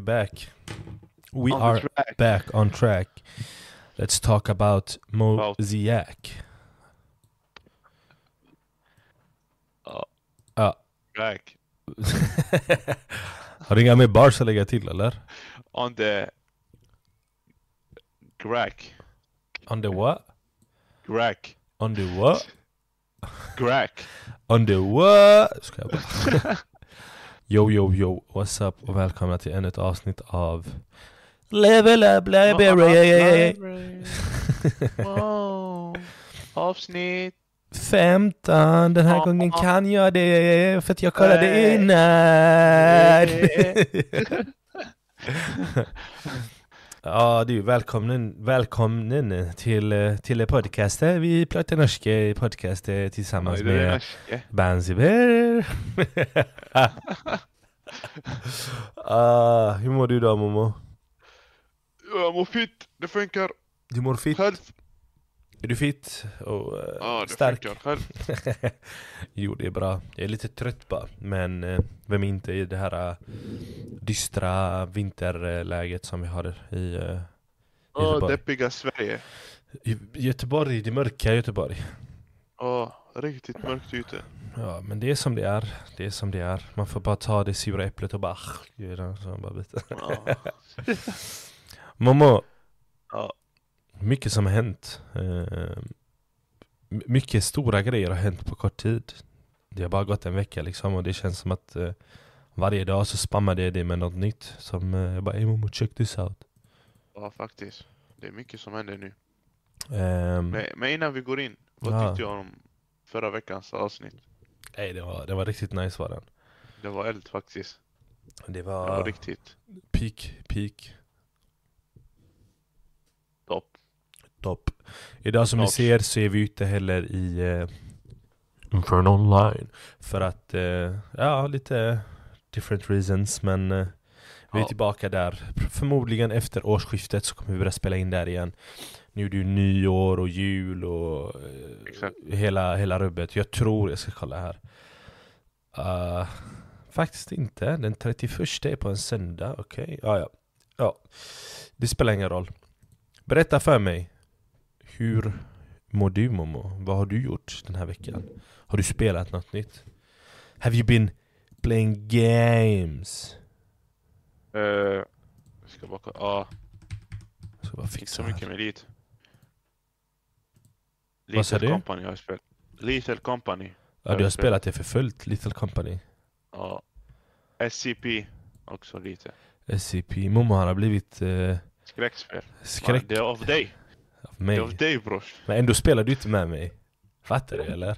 we back. We On are back on track. Let's talk about Mosaic. Ja. Ja. Uh, crack. Har du inga mer bars att lägga till eller? On the crack. On the what? Crack. On the what? Crack. On the what? Ska jag bara. Yo yo yo, what's up? Och välkomna till ännu ett avsnitt av Level Up Library. Wow. Avsnitt. 15, den här gången kan jag det för att jag kollade innan Ja du, välkommen, välkommen till, eh, till podcasten. Vi pratar norska i podcast tillsammans Oj, det är med. Banziber ah, Hur mår du idag Momo? Jag mår fint. Det funkar. Du mår fit? Själv. Är du fit och Ja, det stark? funkar. Själv. jo, det är bra. Jag är lite trött bara. Men eh, vem är inte i det här eh, dystra vinterläget som vi har i, eh, Åh, Göteborg. deppiga Sverige. i Göteborg. Det mörka Göteborg. Åh, riktigt mörkt ute. Ja, men det är som det är. Det är som det är. Man får bara ta det sura äpplet och bara göra så bara bita. Ja. Momo, Ja. Mycket som har hänt. Eh, my- mycket stora grejer har hänt på kort tid. Det har bara gått en vecka liksom och det känns som att eh, varje dag så spammar jag det med något nytt. Som eh, jag bara hey Momo check this out. ja, faktiskt. Det är mycket som händer nu. Ehm, Men, men innan vi går in. Vad Ja. tyckte jag om förra veckans avsnitt? nej, det, var, det var riktigt nice var den. Det var eld faktiskt. Det Det var, var riktigt peak, peak, topp. topp. Idag som ni ser så är vi ute heller i eh, Inferno online. För att, eh, ja lite different reasons men eh, vi är Ja. tillbaka där. Förmodligen efter årsskiftet så kommer vi börja spela in där igen. Nu är det ju nyår och jul och eh, hela, hela rubbet. Jag tror, jag ska kolla här. Uh, faktiskt inte. Den 31 är på en söndag. Okej, ja, ja. ja. Det spelar ingen roll. Berätta för mig. Hur mår du Momo? Vad har du gjort den här veckan? Har du spelat något nytt? Have you been playing games? Uh, ska bara. Ja, Jag ska bara inte fixa så här. mycket med dit. Vad Little du? Company har jag spelat. Little Company. Ja, du har spelat det för fullt, Little Company. Ja. SCP också lite. SCP. Momo han har blivit eh, Skräckspel. skräck Man, det är av dig. Av mig. av dig brors. Men ändå spelar du inte med mig. Fattar du eller?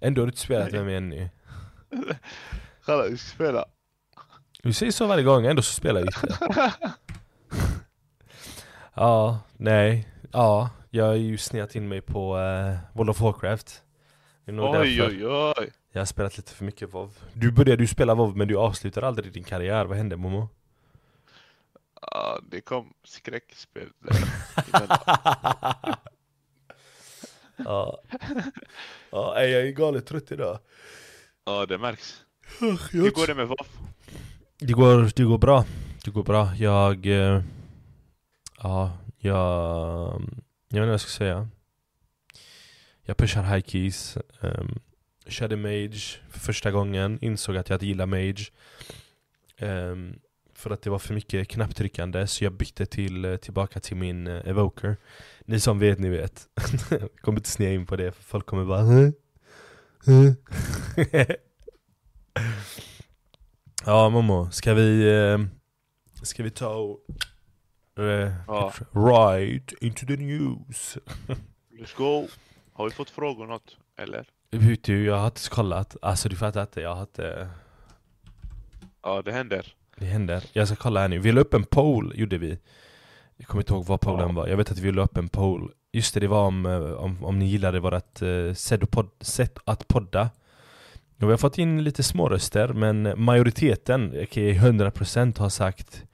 Ändå har du inte spelat med mig ännu. Kolla, vi ska spela. Du säger så varje gång, ändå så spelar vi inte. ja, nej. Ja, jag har ju sneat in mig på uh, World of Warcraft. Oj, oj, oj. Jag har spelat lite för mycket WoW. Du började ju spela WoW men du avslutar aldrig din karriär. Vad hände Momo? Ja, det kom skräckspel ja. ja, jag är galet trött idag. Ja, det märks. Hur går det med WoW? Det går, det går bra. Det går bra. Jag... Eh, ja, jag... Jag vet inte vad jag ska säga. Jag pushar high keys. Um, körde mage för första gången. Insåg att jag inte gillar mage. Ehm, för att det var för mycket knapptryckande. Så jag bytte till, eh, tillbaka till min eh, evoker. Ni som vet, ni vet. jag kommer inte snea in på det. För folk kommer bara... Ja Momo, ska vi, eh, ska vi ta och, eh, Ja. right into the news? Let's go. Har vi fått frågor något? Eller? Vet du, jag har inte kollat, alltså du fattar inte, jag har inte, Ja, det händer. Det händer. Jag ska kolla här nu, vi la upp en poll, gjorde vi. Jag kommer inte ihåg vad pollen var, jag vet att vi la upp en poll. Just det, det var om, eh, om, om ni gillade vårt eh, sätt, att pod, sätt att podda. Och vi har fått in lite små röster men majoriteten, okej 100% har sagt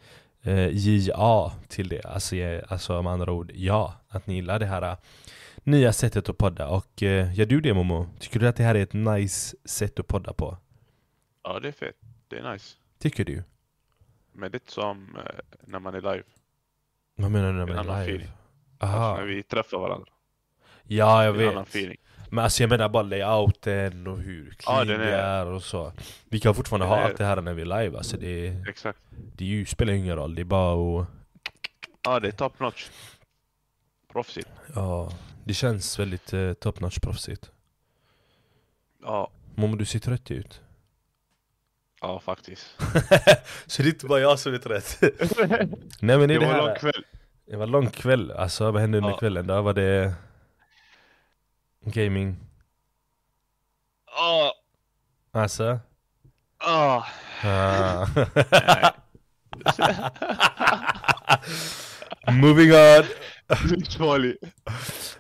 eh, JA till det. Alltså, alltså med andra ord, ja. Att ni gillar det här eh, nya sättet att podda. Och eh, gör du det Momo? Tycker du att det här är ett nice sätt att podda på? Ja, det är fett. Det är nice. Tycker du? Men det är inte som eh, när man är live. Vad menar du En med annan live? feeling. Alltså Aha. när vi träffar varandra. Ja, jag är vet. Men alltså jag menar bara layouten och hur Ja, clean det är- är och så. Vi kan fortfarande Den ha är- allt det här när vi är live. Alltså det, Exakt. det är ju, spelar ingen roll. Det är bara att... Ja, det är top notch. Proffsigt. Ja, det känns väldigt eh, top notch proffsigt. Ja, Momo, du ser trött ut. Ja faktiskt. så det är inte bara jag som är trött. Nej men det, Det är det var en lång kväll. Det var en lång kväll. Alltså vad hände under Ja. kvällen? Då var det... Gaming. Ah, Alltså? ah. Ah. Moving on!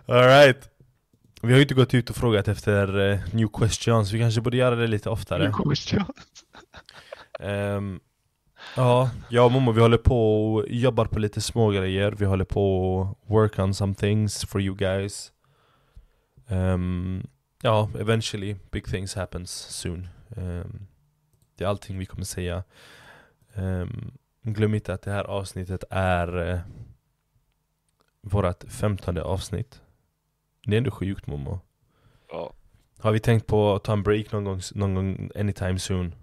Alright. Vi har ju inte gått ut och frågat efter eh, new questions, vi kanske borde göra det lite oftare. Ehm, ja, jag och Momo vi håller på och jobbar på lite små grejer. Vi håller på och work on some things for you guys. Ehm, ja, eventually big things happens soon. Ehm, det är allting vi kommer säga. Um, glöm inte att det här avsnittet är uh, vårat femtonde avsnitt. Det är ändå sjukt Momo. Ja. Har vi tänkt på att ta en break någon gång, någon gång anytime soon?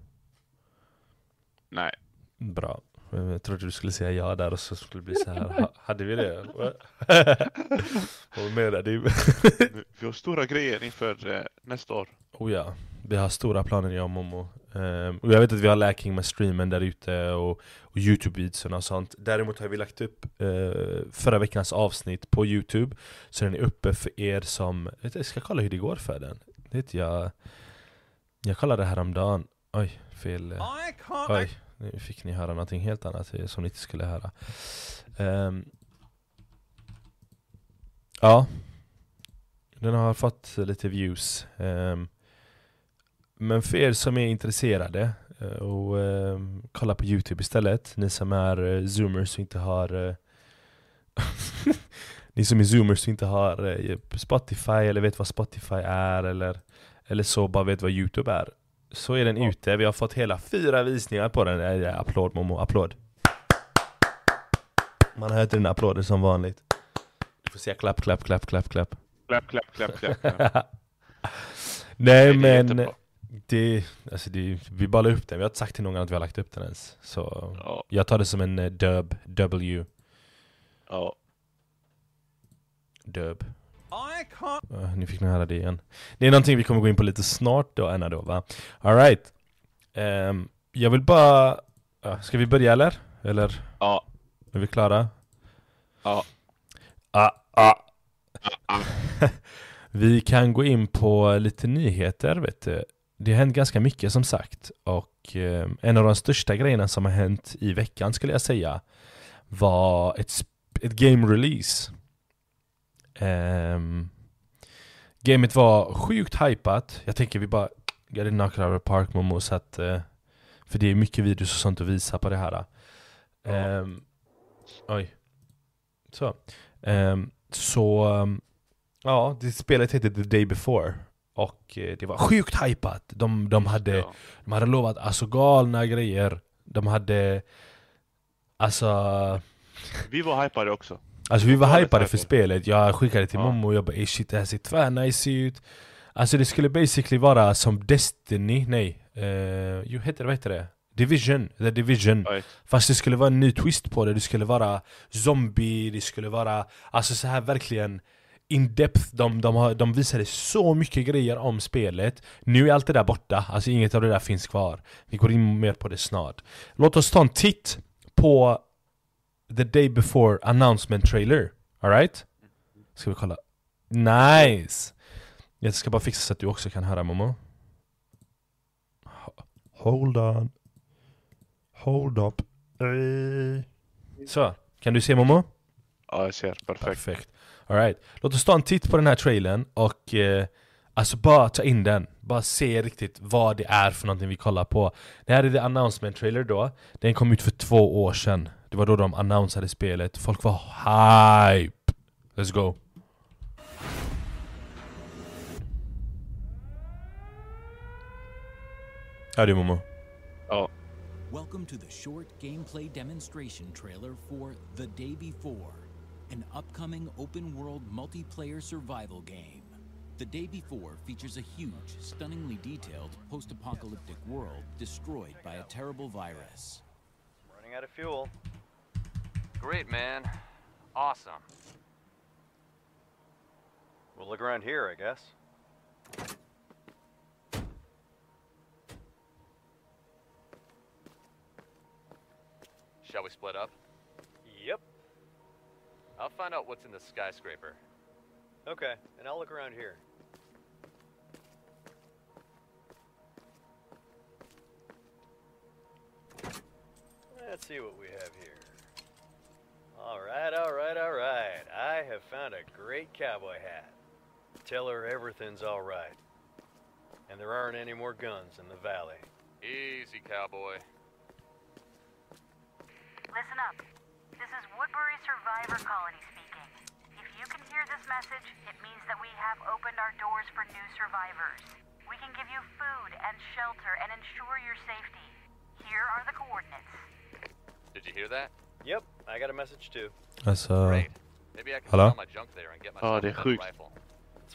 Nej. Bra. Jag trodde du skulle säga ja där och så skulle det bli så här. Ha, hade vi det? Vad menar du? Vi har stora grejer inför eh, nästa år. oh ja, vi har stora planer jag och Momo. Ehm, och jag vet att vi har lacking med streamen där ute och, och Youtube-videorna och sånt. Däremot har vi lagt upp eh, förra veckans avsnitt på Youtube. Så den är uppe för er som, vet du, jag ska kolla hur det går för den. Det jag, jag kollade häromdagen. Oj, fel. eh. Oj, nu fick ni höra någonting helt annat eh, som ni inte skulle höra. Ehm, ja, den har fått lite views. Ehm, men för er som är intresserade eh, och ehm, kolla på Youtube istället, ni som är uh, zoomers och inte har eh, Ni som är zoomers och inte har eh, Spotify eller vet vad Spotify är eller, eller så bara vet vad Youtube är så är den Ja. ute, vi har fått hela fyra visningar på den. Applåd Momo, applåd. Man hör inte den applåden som vanligt. Du får säga klapp, klapp, klapp, klapp, klapp. Klapp, klapp, klapp, klapp. klapp. Nej är men, det, alltså det, vi bara la upp den, vi har inte sagt till någon att vi har lagt upp den ens. Så Ja, jag tar det som en eh, dub, W, ja. dub. Uh, nu fick ni höra det igen. Det är någonting vi kommer gå in på lite snart då, Anna då va? Alright. Ehm, jag vill bara... ja, ska vi börja eller? Eller? Ja. Är vi klara? Ja. Ah, ah. ah. vi kan gå in på lite nyheter vet du. Det har hänt ganska mycket som sagt och eh, en av de största grejerna som har hänt i veckan skulle jag säga var ett, ett game release. Um, gamet var sjukt hypat. Jag tänker vi bara get it knocked out of park Momo så att eh, för det är mycket videos och sånt att visa på det här. Ja. Ehm, oj. Så. Ehm, så, um, ja, det spelet heter The Day Before. Och eh, det var sjukt hypat. De, de, hade, Ja. de hade lovat alltså galna grejer. De hade, alltså, Vi var hypade också. Alltså vi var hypade för spelet. Jag skickade till Ja. Momo och jag bara shit det här ser tvärnice ut. Alltså det skulle basically vara som Destiny, nej. Uh, jo heter det, vad heter det? Division, The Division. Right. Fast det skulle vara en ny twist på det, det skulle vara zombie, det skulle vara Alltså så här verkligen in depth, de, de, har, de visade så mycket grejer om spelet Nu är allt det där borta, alltså inget av det där finns kvar Vi går in mer på det snart Låt oss ta en titt på The Day Before Announcement Trailer Alright? Ska vi kolla? Nice! Jag ska bara fixa så att du också kan höra Momo Ho- Hold on Hold up. Så, kan du se Momo? Ja, jag ser. Perfekt. Perfekt. Alright, låt oss ta en titt på den här trailern och eh, alltså bara ta in den. Bara se riktigt vad det är för någonting vi kollar på. Det här är the announcement trailer då. Den kom ut för två år sedan. Det var då de annonsade spelet. Folk var hype! Let's go. Howdy Momo. Ja. Welcome to the short gameplay demonstration trailer for The Day Before, an upcoming open world multiplayer survival game. The Day Before features a huge, stunningly detailed post apocalyptic world destroyed by a terrible virus. Running out of fuel. Great, man. Awesome. We'll look around here, I guess. Shall we split up? Yep. I'll find out what's in the skyscraper. Okay, and I'll look around here. Let's see what we have here. Alright, alright, alright. I have found a great cowboy hat. Tell her everything's alright. And there aren't any more guns in the valley. Easy, cowboy. Listen up. This is Woodbury Survivor Colony speaking. If you can hear this message, it means that we have opened our doors for new survivors. We can give you food and shelter and ensure your safety. Here are the coordinates. Did you hear that? Yep, I got a message too. Alltså... Myself Ja, det är sjukt.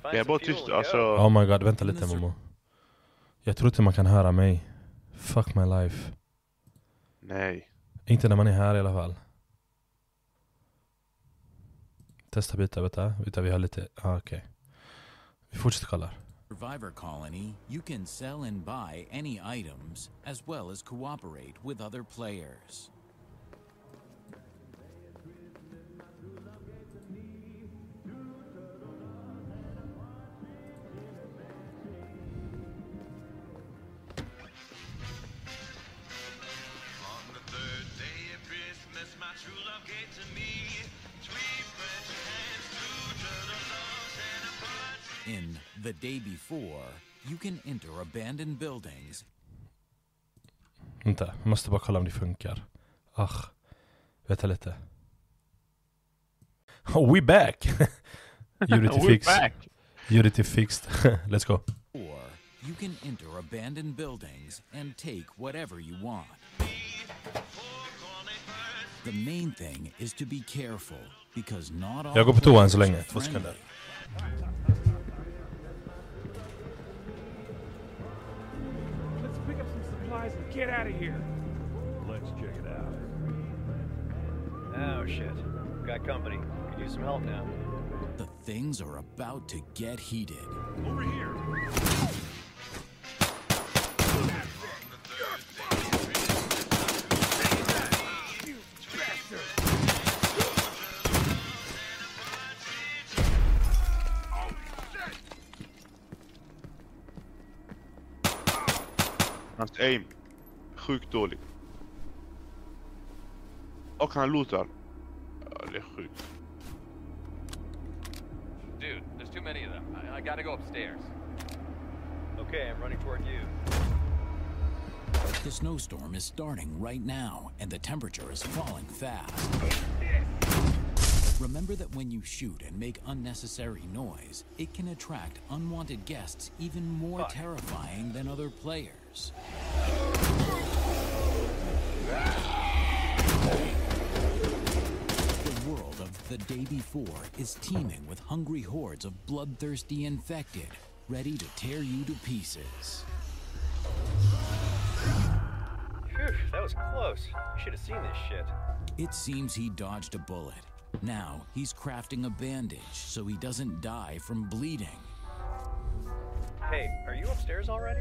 Det är bara tyst, alltså. Oh my god, vänta lite Momo. Jag tror inte man kan höra mig. Fuck my life. Nej. Inte när man är här i alla fall. Testa byta, vänta. Vänta, vi har lite... Ah, okej. Vi fortsätter kolla. Survivor Colony, you can sell and buy any items, as well as cooperate with other players. In The Day Before, you can enter abandoned buildings Vänta, jag måste bara kolla om det funkar. Ach, vänta lite. Oh, we back! Unity We're fix. back. Unity fixed. Let's go. Or you can enter abandoned buildings and take whatever you want. The main thing is to be careful because not all Jag går på toa än så players länge. are Två sekunder. Let's pick up some supplies and get out of here. Let's check it out. Oh shit. Got company. Could use some help now. The things are about to get heated. Over here. Aim. Sjukt dålig. Och han lootar. Ja, det är sjukt. Dude, there's too many of them. I, I gotta go upstairs. Okay, I'm running toward you. The snowstorm is starting right now, and the temperature is falling fast. Remember that when you shoot and make unnecessary noise, it can attract unwanted guests even more Fuck. terrifying than other players. The world of the day before is teeming with hungry hordes of bloodthirsty infected, ready to tear you to pieces. Phew, that was close. You should have seen this shit. It seems he dodged a bullet. Now he's crafting a bandage so he doesn't die from bleeding. Hey, are you upstairs already?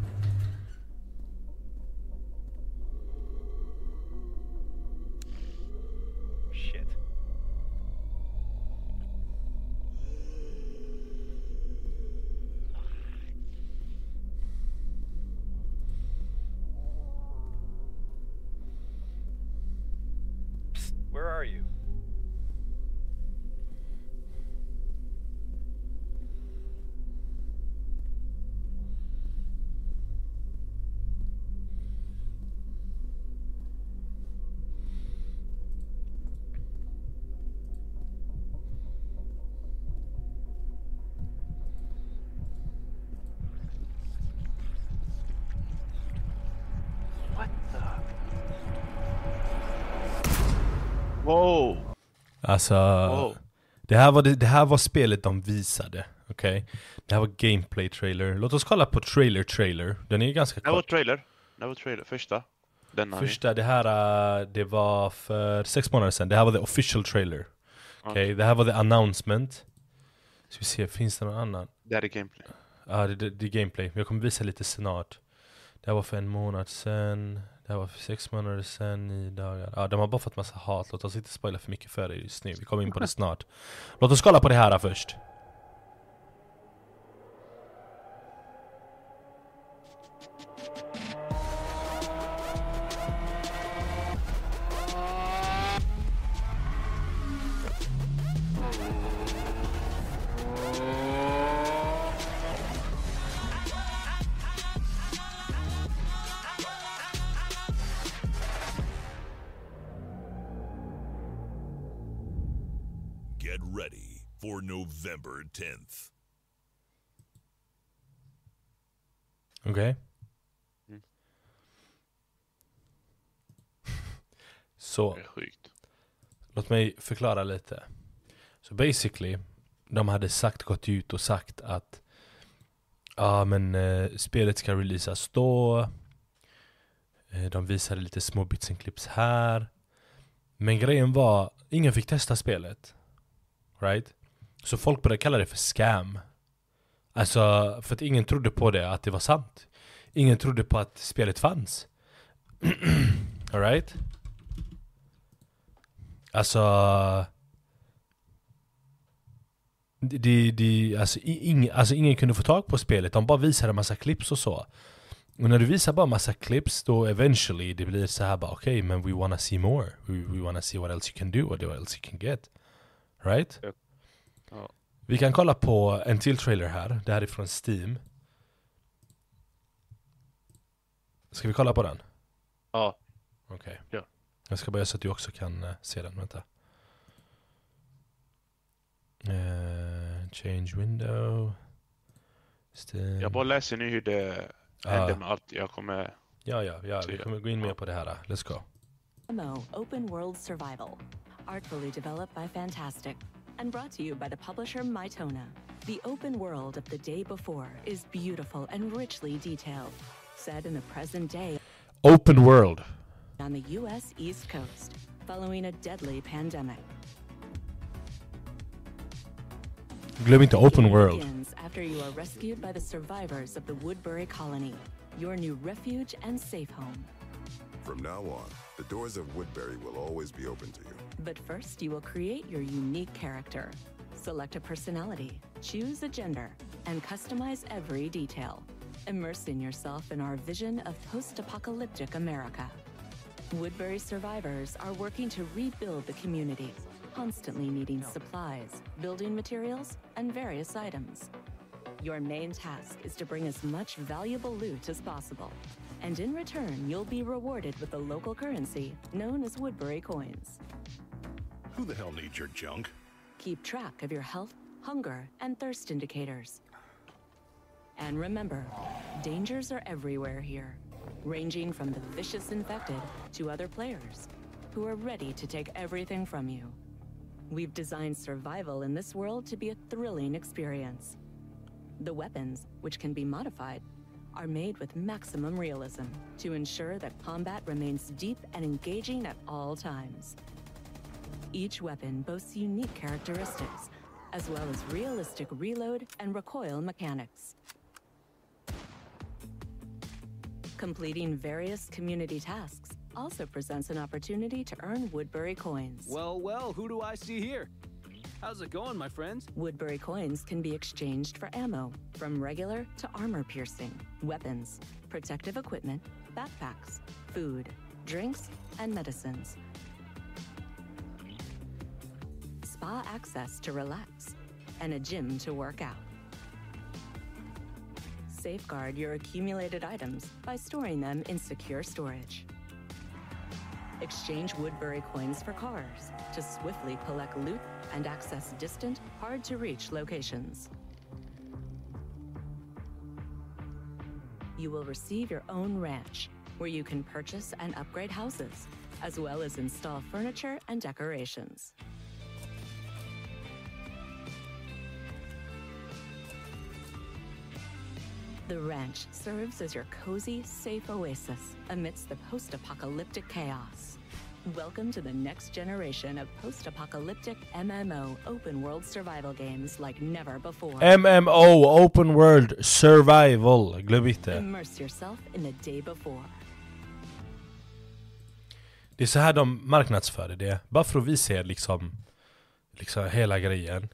Wow! Alltså, Wow. det, här var det, det här var spelet de visade. Okej? Det här var gameplay trailer. Låt oss kolla på trailer trailer. Den är ganska Det här var kort. trailer. Det var trailer. Första. Denna. Första, det här, äh, det var för sex månader sedan. Det här var the official trailer. Okej, det här var the announcement. Ska vi se, finns det någon annan? Det här är gameplay. Ja, det, det, det är gameplay. Jag kommer visa lite snart. Det här var för en månad sedan. Det här var för sex månader sedan, nio dagar. Ja, de har bara fått massa hat. Låt oss inte spoila för mycket för er just nu. Vi kommer in på det snart. Låt oss kolla på det här först. November 10th. Okej? Mm. Så. Det är sjukt. Låt mig förklara lite. Så basically, de hade sagt, gått ut och sagt att Ja men eh, spelet ska releasas då eh, De visade lite små bits and clips här Men grejen var, ingen fick testa spelet Right? Så folk började kalla det för scam. Alltså, för att ingen trodde på det, att det var sant. Ingen trodde på att spelet fanns. Alright? Alltså det, det, alltså, ing, alltså ingen kunde få tag på spelet, de bara visade en massa clips och så. Och när du visar bara massa clips då eventually det blir så här bara okej okay, men we wanna see more. We, we wanna see what else you can do, what else you can get. Right? Jag Ja. Vi kan kolla på en till trailer här, det här är från Steam Ska vi kolla på den? Ja. Okej Ja. Jag ska börja så att du också kan eh, se den, vänta Eh, Change window Steam Jag bara läser nu hur det Ja. händer med allt. Jag kommer... Ja, ja, ja, vi kommer gå in mer på det här. Let's go. MMO Open World Survival, artfully developed by Fantastic and brought to you by the publisher Mytona. The open world of the day before is beautiful and richly detailed, set in the present day Open world. on the U.S. East Coast, following a deadly pandemic. Glöm inte open world. Begins after you are rescued by the survivors of the Woodbury colony, your new refuge and safe home. From now on, the doors of Woodbury will always be open to you. But first, you will create your unique character. Select a personality, choose a gender, and customize every detail, immersing yourself in our vision of post apocalyptic America. Woodbury survivors are working to rebuild the community, constantly needing supplies, building materials, and various items. Your main task is to bring as much valuable loot as possible. And in return, you'll be rewarded with the local currency known as Woodbury coins. Who the hell needs your junk? Keep track of your health, hunger, and thirst indicators. And remember, dangers are everywhere here, ranging from the vicious infected to other players who are ready to take everything from you. We've designed survival in this world to be a thrilling experience. The weapons, which can be modified, are made with maximum realism to ensure that combat remains deep and engaging at all times. Each weapon boasts unique characteristics, as well as realistic reload and recoil mechanics. Completing various community tasks also presents an opportunity to earn Woodbury coins. Well, well, who do I see here? How's it going, my friends? Woodbury coins can be exchanged for ammo, from regular to armor piercing, weapons, protective equipment, backpacks, food, drinks, and medicines. Spa access to relax, and a gym to work out. Safeguard your accumulated items by storing them in secure storage. Exchange Woodbury coins for cars to swiftly collect loot and access distant, hard to reach locations. You will receive your own ranch where you can purchase and upgrade houses, as well as install furniture and decorations. The ranch serves as your cozy, safe oasis amidst the post apocalyptic chaos. Welcome to the next generation of post apocalyptic MMO open world survival games like never before. MMO, Open World Survival. Glöm. Immerse yourself in the day before. Det är så här de marknadsför det. Bara för att visa er liksom, liksom hela grejen.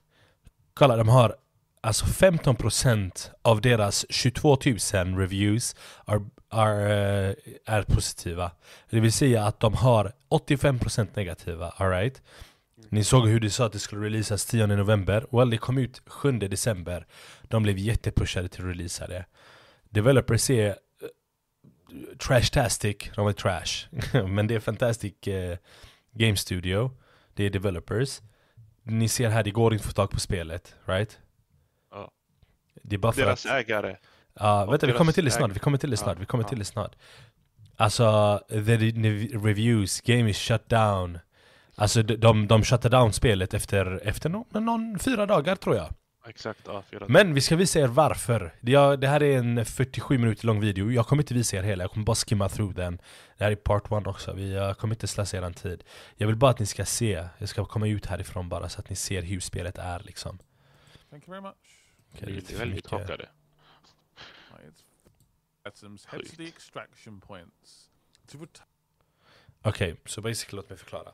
Kolla, de har alltså 15% av deras 22 000 reviews are, are, uh, är positiva. Det vill säga att de har 85% negativa, alright? Ni såg hur de sa att det skulle releasas 10 november. Well, det kom ut 7 december. De blev jättepushade till att releasa det. Developers är eh, Trashtastic, de är trash. Men det är Fantastic uh, Game Studio. Det är developers. Ni ser här, det går inte att få tag på spelet, right? Det är bara för Deras att... ägare. Ja, Och vänta vi kommer till det snart, vi kommer till det snart, Ja, vi kommer till det snart. Alltså, the, the reviews, game is shut down. Alltså de, de, de shutade down spelet efter, efter någon, någon fyra dagar tror jag. Exakt, ja, fyra Men vi ska visa er varför. Det, jag, det här är en 47 minuter lång video, jag kommer inte visa er hela, jag kommer bara skimma through den. Det här är part one också, vi, jag kommer inte slösa er tid. Jag vill bara att ni ska se, jag ska komma ut härifrån bara så att ni ser hur spelet är liksom. Thank you very much. Det är väldigt ret- Okej, så basically låt mig förklara.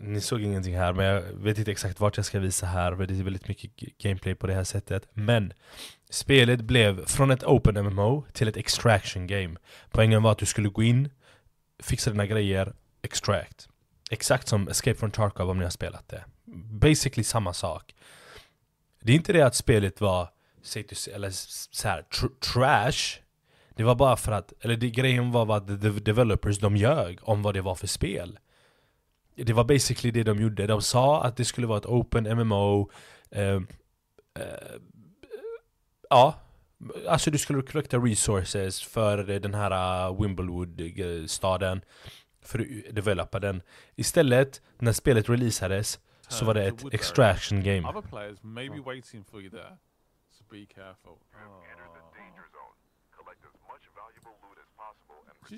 Ni såg ingenting här, men jag vet inte exakt vart jag ska visa här, för det är väldigt mycket gameplay på det här sättet. Men spelet blev från ett open MMO till ett extraction game. Poängen var att du skulle gå in, fixa dina grejer, extract. Exakt som Escape from Tarkov om ni har spelat det. Basically samma sak. Det är inte det att spelet var, typ, eller så här, tr- trash. Det var bara för att, eller det, grejen var vad the, developers de ljög om vad det var för spel. Det var basically det de gjorde. De sa att det skulle vara ett open MMO. Eh, eh, ja, alltså du skulle collecta resources för eh, den här eh, uh, Wimblewood-staden. Eh, för att developa den. Istället, när spelet releasades, så var det turn to ett Woodbury. extraction game. Other players may be waiting for you there, so be careful. Oh. Gee.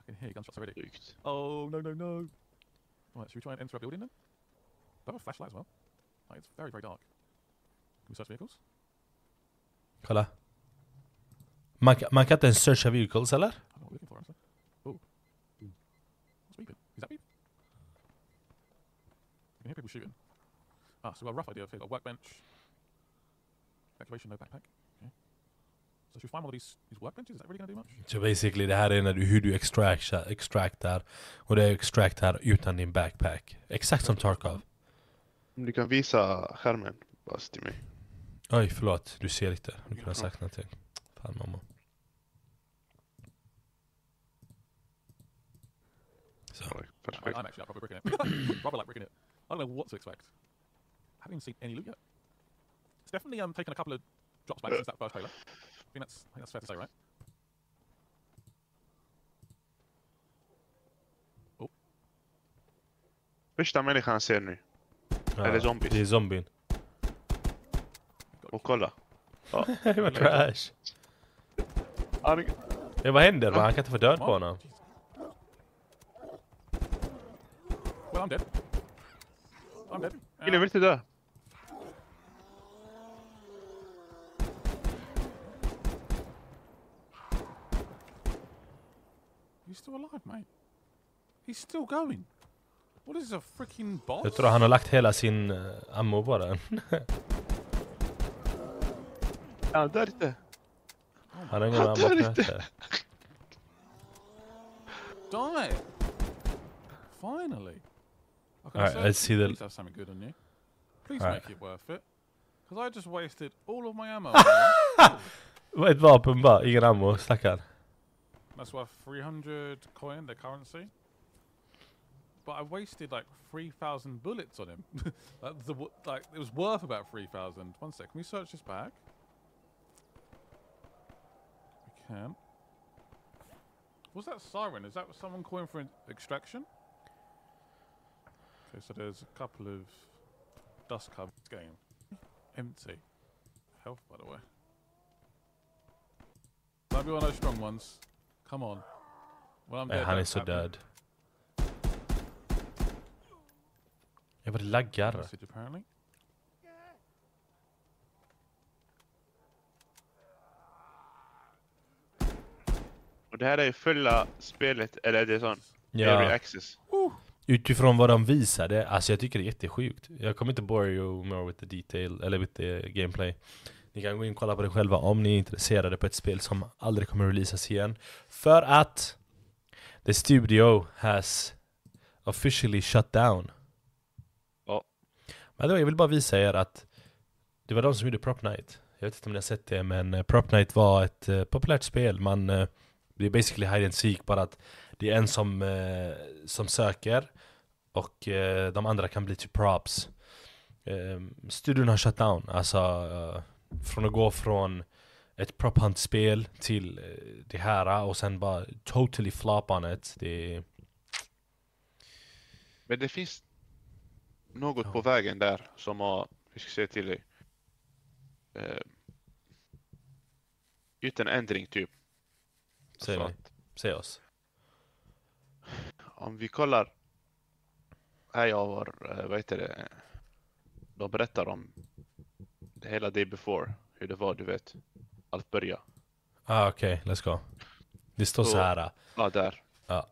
I can hear gunshots already. Sjukt. Oh no no no! Right, should we try and enter a building then? Do I have a flashlight as well? Like, it's very very dark. Can we search vehicles? Kolla. Man, kan- man kan inte ens searcha vehicles eller? I don't know what we're looking for honestly. Oh. Hear people shooting. Ah, so we've got a rough idea of here. Got a workbench. Evacuation, no backpack. Okay. So should we find all these, these workbenches? Is that really going to do much? Så basically det här är när du, hur du extractar, extractar och det är extractar utan din backpack. Exakt som Tarkov. Om du kan visa skärmen bara till mig. Oj, förlåt. Du ser inte. Du kunde ha sagt någonting. Fan mamma. Så. I'm actually out proper bricking it. proper like bricking it. I don't know what to expect. I haven't even seen any loot yet. It's definitely um, taken a couple of drops back since that first trailer. I think that's, I think that's fair to say, right? Första människan ser nu. Eller zombies. Det är zombien. Och kolla. Ja. det var trash. Han, Ja, vad händer? Man kan inte få död på honom. Well, I'm dead. I'm dead. Killen vill inte dö. He's still alive, mate. He's still going. What is a freaking boss? Jag tror han har lagt hela sin uh, ammo på den. Ja, dör inte. Han har ingen ammo dör på inte. det. Die! Finally. I Alright, let's see the- Please have something good on you. Please Alright. make it worth it. Because I just wasted all of my ammo. Ett vapen bara, ingen ammo, stackarn. That's worth 300 coin, the currency. But I wasted like 3,000 bullets on him. That's the, like, it was worth about 3,000. One sec, can we search this bag? We can. What's that siren? Is that someone calling for an extraction? Okay, so there's a couple of dust covers game. Empty. Health, by the way. Might be one of those strong ones. Come on. Well, I'm Nej, dead. han är that's så happening. död. Jag bara laggar. Message apparently. Och det här är ju fulla spelet, eller det är sån Ja. Early access. Utifrån vad de visade, alltså jag tycker det är jättesjukt. Jag kommer inte bore you more with the detail, eller with the gameplay. Ni kan gå in och kolla på det själva om ni är intresserade på ett spel som aldrig kommer releasas igen. För att the studio has officially shut down. Ja. Men då, jag vill bara visa er att det var de som gjorde Prop Night. Jag vet inte om ni har sett det, men eh, Prop Night var ett eh, populärt spel. Man, eh, det är basically hide and seek, bara att det är en som, eh, som söker och eh, de andra kan bli typ props. Eh, studion har shut down, alltså eh, från att gå från ett prop hunt-spel till eh, det här och sen bara totally flop on it. Det Men det finns något på vägen där som har, vi ska säga till dig, eh, gjort en ändring typ. säg Alltså mig, säg oss. Om vi kollar här jag var, eh, vad heter det, de berättar om det hela day before, hur det var, du vet. Allt började. Ah, Okej, let's go. Det står så här. Ja, där. Ja.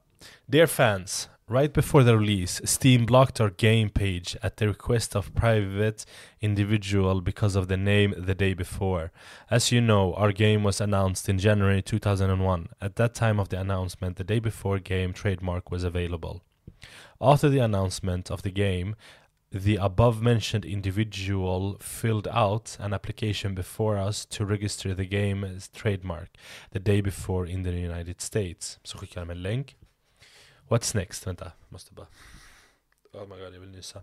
Dear fans, right before the release, Steam blocked our game page at the request of private individual because of the name the day before. As you know, our game was announced in January 2001. At that time of the announcement, the day before game trademark was available. After the announcement of the game, the above mentioned individual filled out an application before us to register the game as trademark the day before in the United States. Så skickar de en länk. What's next? Vänta, måste bara... Oh my god, jag vill nysa.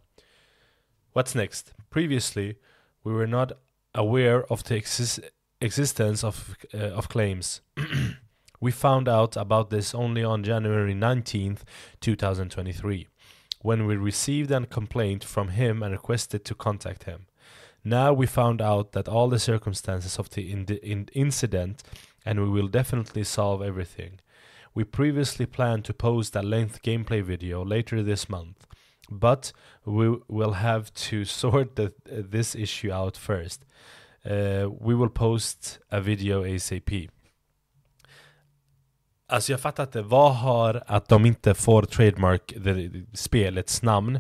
What's next? Previously, we were not aware of the exis- existence of, uh, of claims. we found out about this only on January 19th, 2023, when we received a complaint from him and requested to contact him. Now we found out that all the circumstances of the in- in- incident, and we will definitely solve everything. We previously planned to post a length gameplay video later this month, but we will have to sort the, this issue out first. Uh, we will post a video ASAP. Alltså jag fattar inte, vad har att de inte får trademark the, spelets namn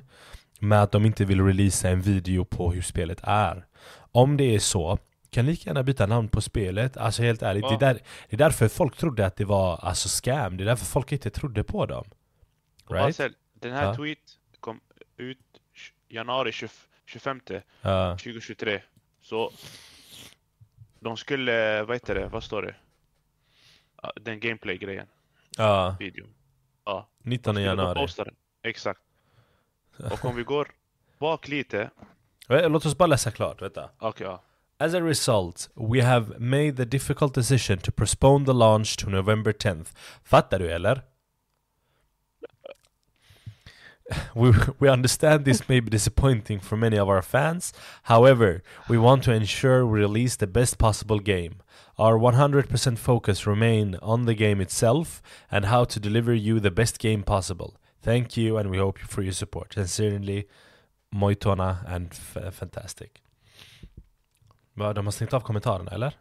med att de inte vill releasa en video på hur spelet är? Om det är så, kan lika gärna byta namn på spelet. Alltså helt ärligt, Ja. det, är där, det är därför folk trodde att det var alltså scam. Det är därför folk inte trodde på dem. Right? Marcel, den här Ja. tweet kom ut januari 20, 25 Ja. 2023. Så de skulle, vad heter det, vad står det? Den gameplay-grejen, Ja, videon. Ja. 19 De skulle januari. Exakt. Och om vi går bak lite. Låt oss bara läsa klart, vänta. Okej, ja. As a result, we have made the difficult decision to postpone the launch to November 10th. Fattar du eller? We, we understand this may be disappointing for many of our fans. However, we want to ensure we release the best possible game. Our 100% focus remain on the game itself and how to deliver you the best game possible. Thank you and we hope for your support. Sincerely, Moitona and f- Fantastic. Va, de har stängt av kommentarerna eller?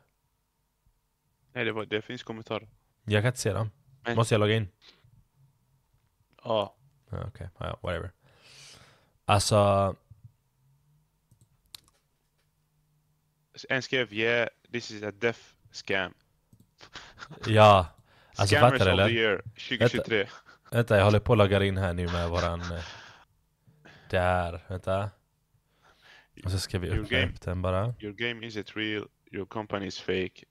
Nej, det, var, det finns kommentarer. Jag kan inte se dem. Men- Måste jag logga in? Ja. Okej, ja, ja, whatever. Alltså, En skrev yeah, this is a death scam. ja. Alltså Scammers fattar du of the eller? year 2023. Vänta, jag håller på att logga in här nu med våran... eh, Där, vänta. Och så ska vi Your öppna game. upp den bara. Your game isn't real, your company is fake.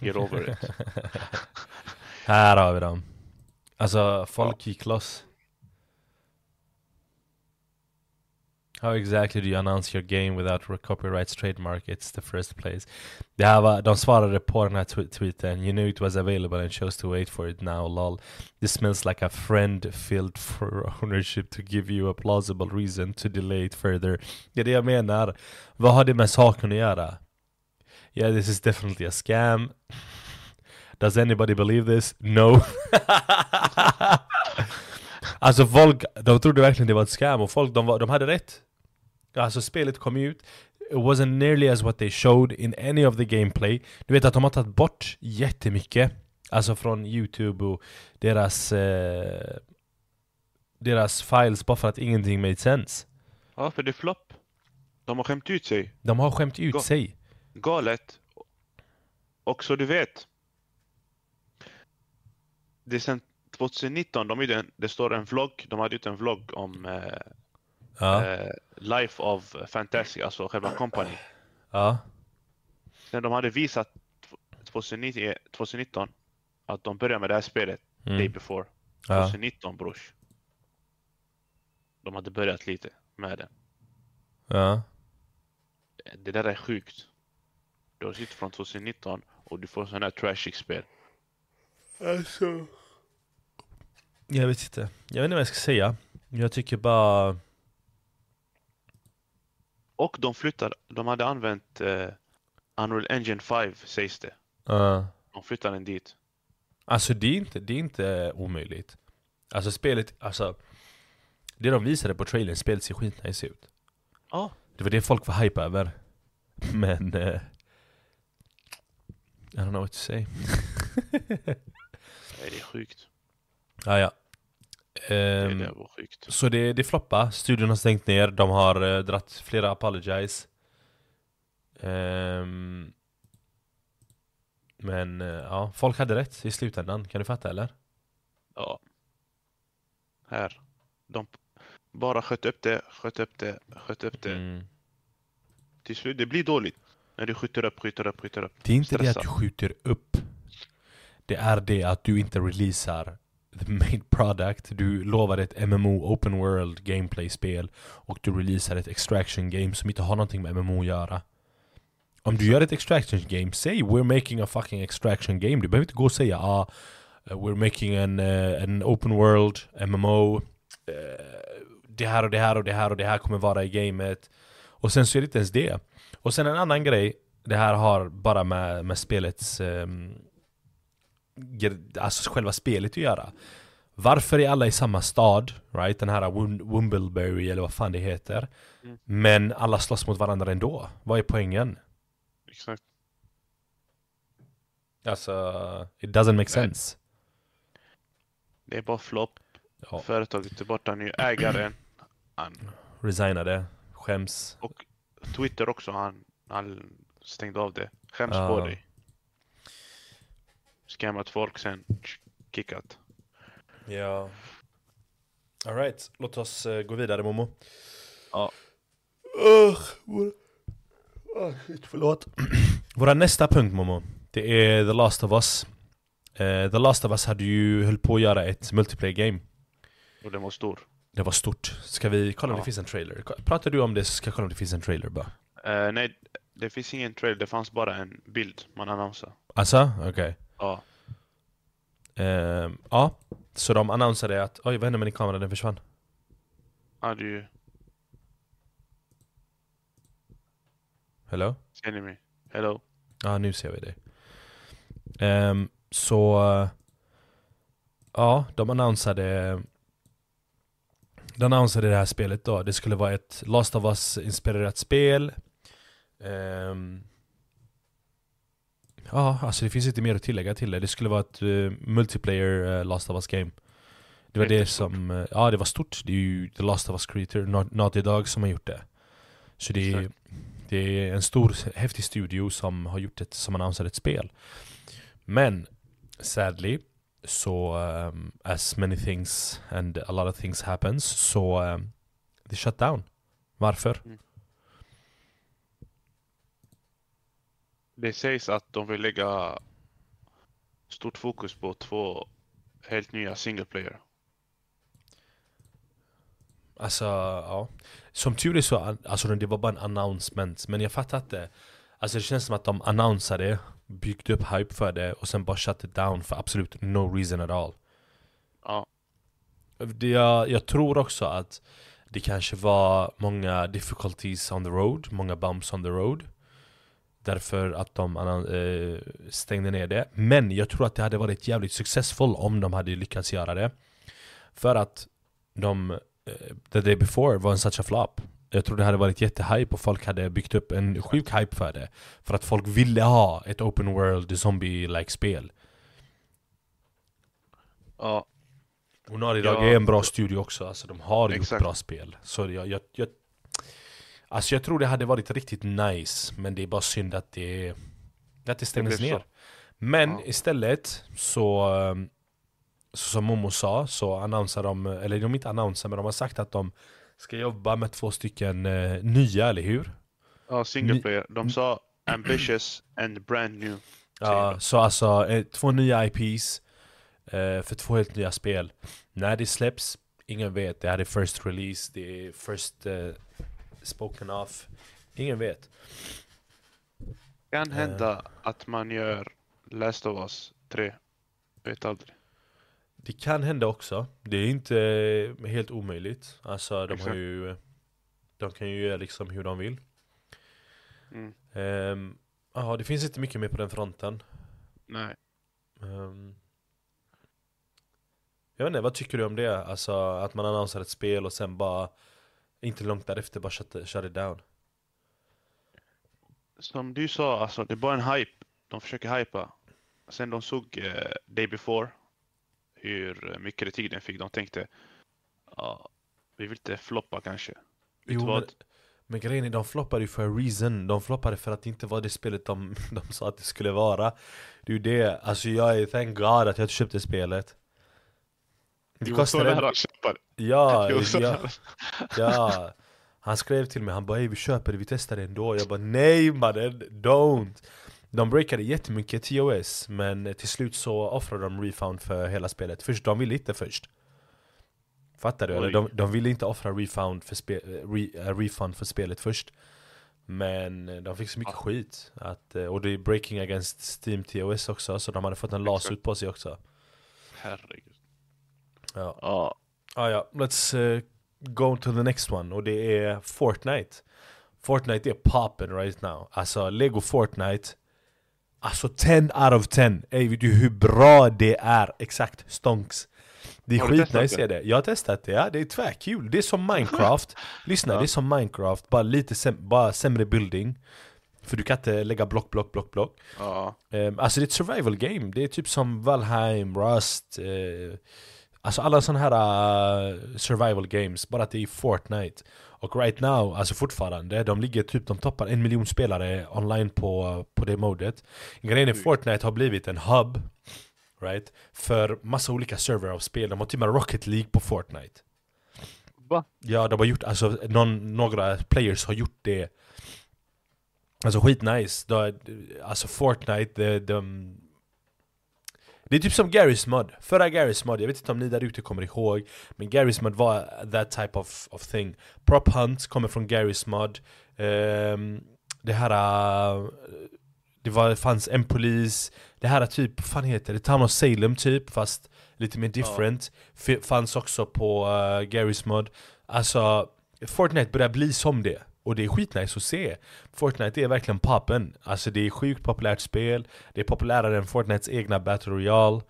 Get over it. här har vi dem. Alltså, folk gick loss. How exactly do you announce your game without copyrights trademark? It's the first place. Det här var, de svarade på den här tw- tweeten. You knew it was available and chose to wait for it now, lol. This smells like a friend filled for ownership to give you a plausible reason to delay it further. Det är det jag menar. Vad har det med saken att göra? Yeah, this is definitely a scam. Does anybody believe this? No. alltså folk, de trodde verkligen det var ett scam och folk, de, var, de hade rätt. Alltså spelet kom ut, it wasn't nearly as what they showed in any of the gameplay. Du vet att de har tagit bort jättemycket. Alltså från youtube och deras eh, Deras files bara för att ingenting made sense. Ja, för det är flopp. De har skämt ut sig. De har skämt ut Ga- sig. Galet. Och så du vet. Det är sen 2019, de gjorde en, det står en vlogg, de hade gjort en vlogg om eh, Ja. eh, Life of Fantasy, alltså själva company. Ja. Sen de hade visat 2019, 2019 att de började med det här spelet Mm. day before. Ja. 2019 brors. De hade börjat lite med det. Ja. Det där är sjukt. Du har sitt från 2019 och du får sån här trashig spel. Alltså. Jag vet inte. Jag vet inte vad jag ska säga. Jag tycker bara... Och de flyttade, de hade använt eh, Unreal Engine 5 sägs det. Ja. De flyttade den dit. Alltså det är inte, det är inte omöjligt. Alltså spelet, alltså... Det de visade på trailern, spelet ser skitnice ut. Ja. Det var det folk var hype över. Men... Eh, I don't know what to say. Nej, det är sjukt. ah, ja. Det, Ehm, det var sjukt. Så det, det floppar, studion har stängt ner, de har uh, dratt flera apologize Ehm, Men eh, ja, folk hade rätt i slutändan, kan du fatta eller? Ja. Här. De bara sköt upp det, sköt upp det, sköt upp det. Mm. Till slut, det blir dåligt. När du skjuter upp, skjuter upp, skjuter upp. Det är inte det Stressar. att du skjuter upp Det är det att du inte releasar the main product. Du lovar ett MMO open world gameplay-spel Och du releasar ett extraction game som inte har någonting med MMO att göra. Om du gör ett extraction game, säg we're making a fucking extraction game. Du behöver inte gå och säga ah, eh, we're making an, uh, an open world MMO Uh, eh, Det här och det här och det här och det här kommer vara i gamet. Och sen så är det inte ens det. Och sen en annan grej Det här har bara med, med spelets um, Alltså själva spelet att göra Varför är alla i samma stad? Right? Den här Wimbleberry eller vad fan det heter Mm. Men alla slåss mot varandra ändå Vad är poängen? Exakt. Alltså, it doesn't make sense Det är bara flopp. Ja. Företaget är borta nu. Ägaren. Han, Resignade, skäms och Twitter också. Han, han stängde av det. Skäms Ja. på dig. Scammat folk sen kickat. Ja Alright, låt oss eh, gå vidare Momo Ja. Ugh, vår... shit, förlåt Våra nästa punkt Momo Det är The Last of Us Eh, The Last of Us hade ju höll på att göra ett multiplayer game Och den var stor. Det var stort Ska vi kolla om Ja. det finns en trailer? Pratar du om det så ska jag kolla om det finns en trailer bara Eh, nej, det finns ingen trailer. Det fanns bara en bild man annonsade. Alltså? Okej Ja. Ehm, Ja, så de annonserade att Oj, vad hände med din kamera? Den försvann Ja, du... Hello? Ser ni mig? Hello? Ja, nu ser vi dig. Ehm, så... eh, Ja, de annonsade... De annonsade det här spelet då. Det skulle vara ett Last of Us-inspirerat spel. Ehm, ja, alltså det finns inte mer att tillägga till det. Det skulle vara ett eh, multiplayer eh, Last of Us-game. Det var det som... eh, ja, det var stort. Det är ju The Last of Us Creator, Naughty Dog, som har gjort det. Så det är, det är en stor, häftig studio som har gjort ett, som annonserat ett spel. Men, sadly, så um, as many things and a lot of things happens, så um, det shut down. Varför? Det sägs att de vill lägga stort fokus på två helt nya single player. Alltså, ja. Som tur är så, alltså det var bara en announcement. Men jag fattar inte. Alltså det känns som att de annonsade, byggde upp hype för det och sen bara shut it down för absolut no reason at all. Ja. Det, jag, jag tror också att det kanske var många difficulties on the road, många bumps on the road. Därför att de eh, stängde ner det. Men jag tror att det hade varit jävligt successful om de hade lyckats göra det. För att de, eh, the day before var en such a flop. Jag tror det hade varit jättehype och folk hade byggt upp en sjuk hype för det. För att folk ville ha ett open world zombie-like spel. Ja. Och Dog Ja. är en bra studio också, alltså de har gjort Exakt. bra spel. Så jag, jag, jag, alltså jag tror det hade varit riktigt nice, men det är bara synd att det, att det stängdes så. ner. Men Ja. istället så, ehm, så som Momo sa, så annonsar de, eller de inte annonsar, men de har sagt att de ska jobba med två stycken eh, nya, eller hur? Ja, single player. De sa ambitious and brand new. Ja, så alltså eh, två nya IPs eh, för två helt nya spel. När det släpps, ingen vet. Det här är first release, det är first eh, spoken off. Ingen vet. Kan hända att man gör Last of Us 3. Vet aldrig. Det kan hända också. Det är inte eh, helt omöjligt. Alltså de har Exakt. ju... eh, De kan ju göra liksom hur de vill. Mm. Ja, det finns inte mycket mer på den fronten. Nej. Ehm, jag vet inte, vad tycker du om det? Alltså att man annonserar ett spel och sen bara Inte långt därefter bara shut, shut it down Som du sa, alltså, det är bara en hype. De försöker hypa. Sen de såg eh, Day Before hur mycket kritik den fick. De tänkte ja, vi vill inte floppa kanske. Jo, men, men grejen är, de floppade ju för a reason De floppade för att det inte var det spelet de, de sa att det skulle vara Det är ju det, alltså jag är thank god att jag inte köpte spelet Det Jo, så kostar nära en- att köpa det. Ja, Jo, ja, ja. Han skrev till mig, han bara "Ey, vi köper det, vi testar det ändå. Jag bara nej mannen, don't. De breakade jättemycket TOS Men till slut så offrade de refund för hela spelet. Först, de ville inte först. Fattar du? Eller de, de ville inte offra refund för, spe, re, eh, refund för spelet först. Men eh, de fick så mycket skit att, eh, Och det är breaking against Steam TOS också Så de hade fått en lawsuit på sig också. Herregud. Ja. Ja. Ah, ja, let's uh, go to the next one och det är Fortnite. Fortnite är poppen right now. Alltså Lego Fortnite. Alltså 10 out of 10. Ey vet du hur bra det är? Exakt, stonks. Det är skitnice är det. Jag har testat det, ja det är tvärkul. Det är som Minecraft. Lyssna, Ja. det är som Minecraft, bara lite säm- bara sämre building. För du kan inte lägga block, block, block, block. Ja. Um, alltså det är ett survival game, det är typ som Valheim, Rust eh, Alltså alla sådana här uh, survival games, bara att det är i Fortnite. Och right now, alltså fortfarande, de ligger typ, de toppar en miljon spelare online på, på det modet. Grejen är Fortnite har blivit en hub Right? För massa olika server av spel, de har till och med Rocket League på Fortnite. Va? Ja, de har gjort, alltså någon, några players har gjort det. Alltså skitnice, alltså Fortnite, de, de, det är typ som Garry's Mod, förra Garry's Mod, jag vet inte om ni där ute kommer ihåg Men Garry's Mod var that type of, of thing. Prop Hunt kommer från Garry's Mod. Ehm, Det här uh, Det var, fanns en polis. Det här är typ, vad fan heter det? Town of Salem typ, fast lite mer different. F- Fanns också på uh, Garry's Mod. Alltså, Fortnite börjar bli som det och det är skitnice att se. Fortnite är verkligen poppen Alltså det är sjukt populärt spel. Det är populärare än Fortnites egna Battle Royale.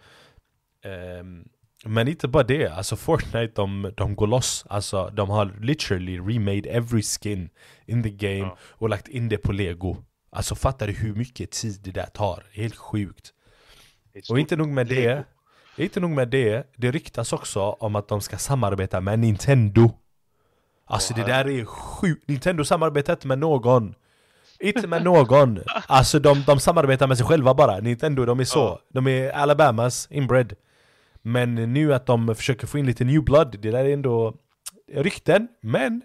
Ehm, Men inte bara det, alltså Fortnite de, de går loss. Alltså de har literally remade every skin in the game och lagt in det på lego. Alltså fattar du hur mycket tid det där tar? Helt sjukt. Och inte nog med det. Inte nog med det, det ryktas också om att de ska samarbeta med Nintendo Alltså det där är sjukt, Nintendo samarbetar inte med någon. Inte med någon. Alltså de, de samarbetar med sig själva bara, Nintendo de är så. De är Alabamas inbred. Men nu att de försöker få in lite new blood, det där är ändå rykten. Men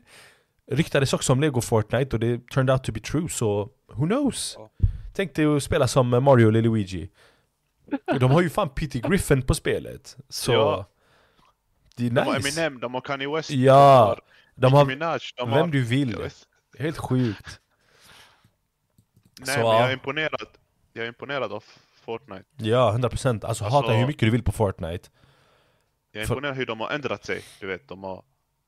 ryktades också om Lego Fortnite och det turned out to be true så who knows? Tänk dig att spela som Mario eller Luigi. De har ju fan Peter Griffin på spelet Så Ja. Det är De har nice. Eminem, de har Kanye West. Ja, De har Minaj, de vem har... du vill. Helt sjukt. Nej, Så, men jag ja. är imponerad. Jag är imponerad av Fortnite. Ja, 100%. Alltså, Alltså- hata hur mycket du vill på Fortnite. Jag är För- imponerad hur de har ändrat sig. Du vet, de har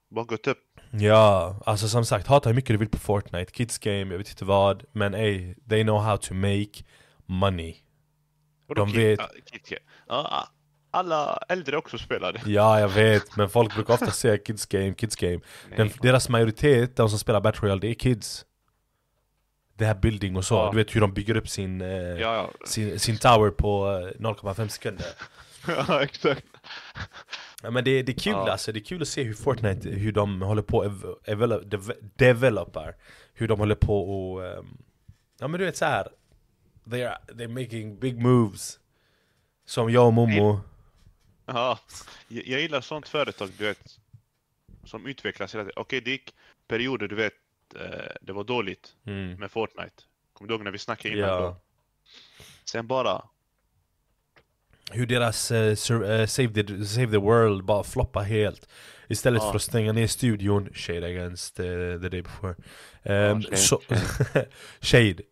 bara gått upp. Ja, alltså som sagt, hata hur mycket du vill på Fortnite, Kids Game, jag vet inte vad. Men ey, they know how to make money. Vadå De Kid- vet... ja? Ja, alla äldre också spelade. Ja, jag vet, men folk brukar ofta säga Kids Game, Kids Game. Den, deras majoritet, de som spelar Battle Royale, det är kids. Det här building och så, Ja. du vet hur de bygger upp sin, eh, Ja, ja. sin, sin tower på eh, 0,5 sekunder. ja, exakt. Ja, men det, det är kul Ja. alltså, det är kul att se hur Fortnite, hur de håller på ev- evel- dev- developar Hur de håller på och... ehm, ja men du vet så här. They are, they're making big moves Som jag och Momo Ja, jag, gillar sånt företag, du vet, som utvecklas hela tiden. Okej, det gick perioder, du vet, eh, det var dåligt Mm. med Fortnite. Kommer du ihåg när vi snackade innan Ja. då? Sen bara, Hur deras eh, save, the, save the World bara floppar helt Istället Ja. för att stänga ner studion Shade against eh, the day before Ehm, shade, så, shade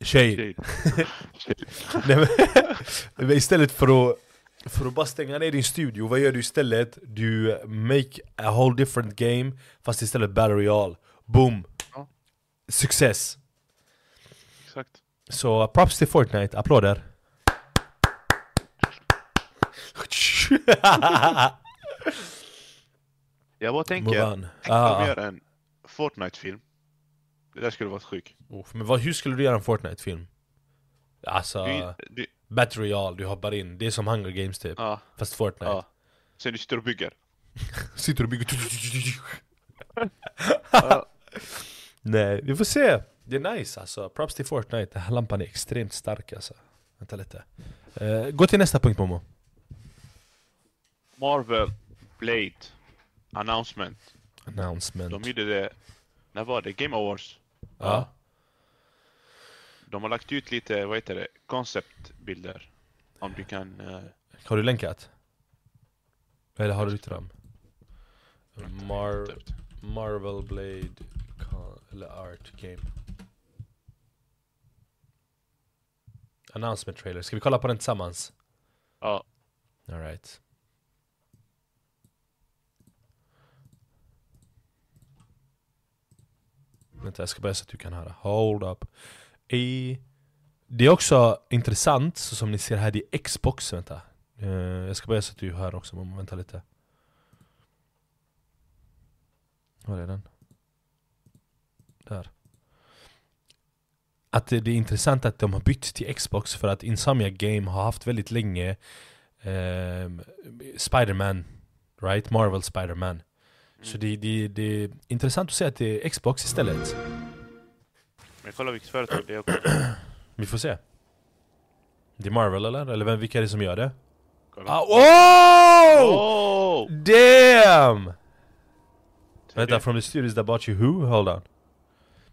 Shade, Shade. Nej, men istället för att för att bara stänga ner din studio, vad gör du istället? Du make a whole different game Fast istället battle royale Boom! Ja. Success! exakt. Så props till Fortnite, applåder! Jag bara tänker, tänk om Ah. de gör en Fortnite-film. Det där skulle varit sjukt. Men vad, hur skulle du göra en Fortnite-film? Alltså, Det- det- Battle Royale, du hoppar in, det är som Hunger Games typ. Ja, Fast Fortnite. Ja. Sen du sitter och bygger. Sitter och bygger. Nej, vi får se. Det är nice alltså, props till Fortnite. Den här lampan är extremt stark alltså. Vänta lite. Eh, Gå till nästa punkt Momo. Marvel Blade Announcement. Announcement. De gjorde det, när var det? Game Awards. Ja, De har lagt ut lite, vad heter det, konceptbilder. Om du kan... eh, har du länkat? Eller har du ryckt dem? Mar Marvel Blade eller Art Game Announcement trailer, ska vi kolla på den tillsammans? Ja. Alright Vänta jag ska bara så att du kan höra, hold up I... Det är också intressant, så som ni ser här, det är Xbox, vänta. Eh, Jag ska bara så att du hör också, Momo, vänta lite. Var är den? Där. Att det är intressant att de har bytt till Xbox för att Insomnia Game har haft väldigt länge ehm, Spider-Man Right? Marvel Spider-Man. Så det, det, det är intressant att se att det är Xbox istället Men kolla vilket företag det är också. Vi får se Det är Marvel eller? Eller vem, vilka är det som gör det? Ah, oh! Oh! Damn! Vänta, from the studios that bought you who? Hold on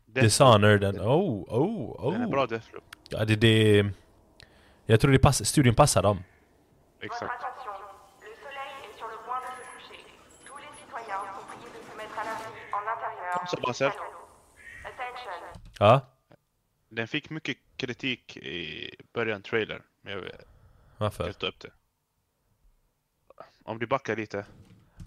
Dishonored and oh, oh, Den är oh bra Deathloop. Ja det, det Jag tror det pass, studion passar dem Exakt. Så, Marcel. Ja, Den fick mycket kritik i början trailer. Men jag varför? ta upp det. Om du backar lite.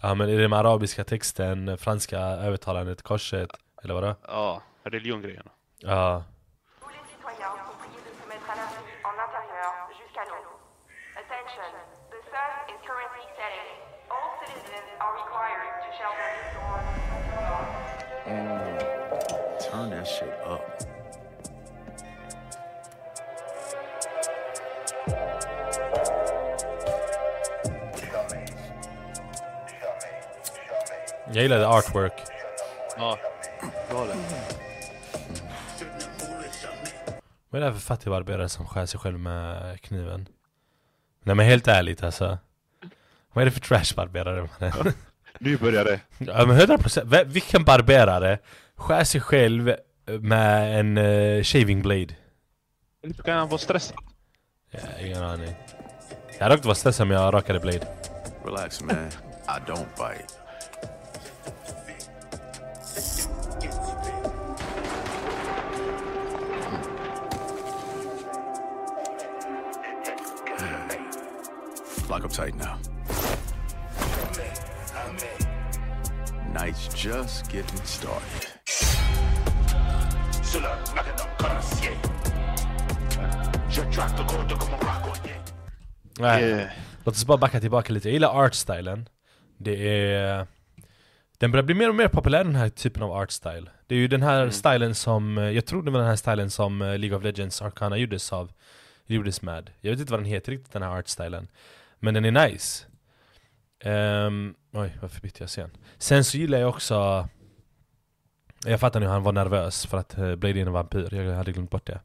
Ja men är det med arabiska texten, franska övertalandet, korset, eller vadå? Ja, religiongrejerna. Ja. Attention, the sun is currently setting. All citizens are required to shelter that shit up. jag gillade artwork Ja, galen. Vad är det här för fattigbarberare som skär sig själv med kniven? Nej men helt ärligt alltså Vad är det för trashbarberare mannen? Nu börjar det. Ja men 100% Vä- Vilken barberare skär sig själv مع ان شيفنج بليد انت كان ابو ستريس يا يوناني عرفت بستسم يا راكر blade. Relax, man. I don't bite. Hmm. Lock up tight now. Night's just getting started. Nej. Yeah. Låt oss bara backa tillbaka lite. Jag gillar artstylen. Det är... Den börjar bli mer och mer populär den här typen av artstyle. Det är ju den här stilen som, eh, jag tror det var den här stilen som eh, League of Legends Arcana gjordes av, gjordes med. Jag vet inte vad den heter riktigt den här artstylen. Men den är nice. Ehm, oj, varför bytte jag scen? Sen så gillar jag också Jag fattar nu, han var nervös för att uh, Blade är en vampyr, jag hade glömt bort det.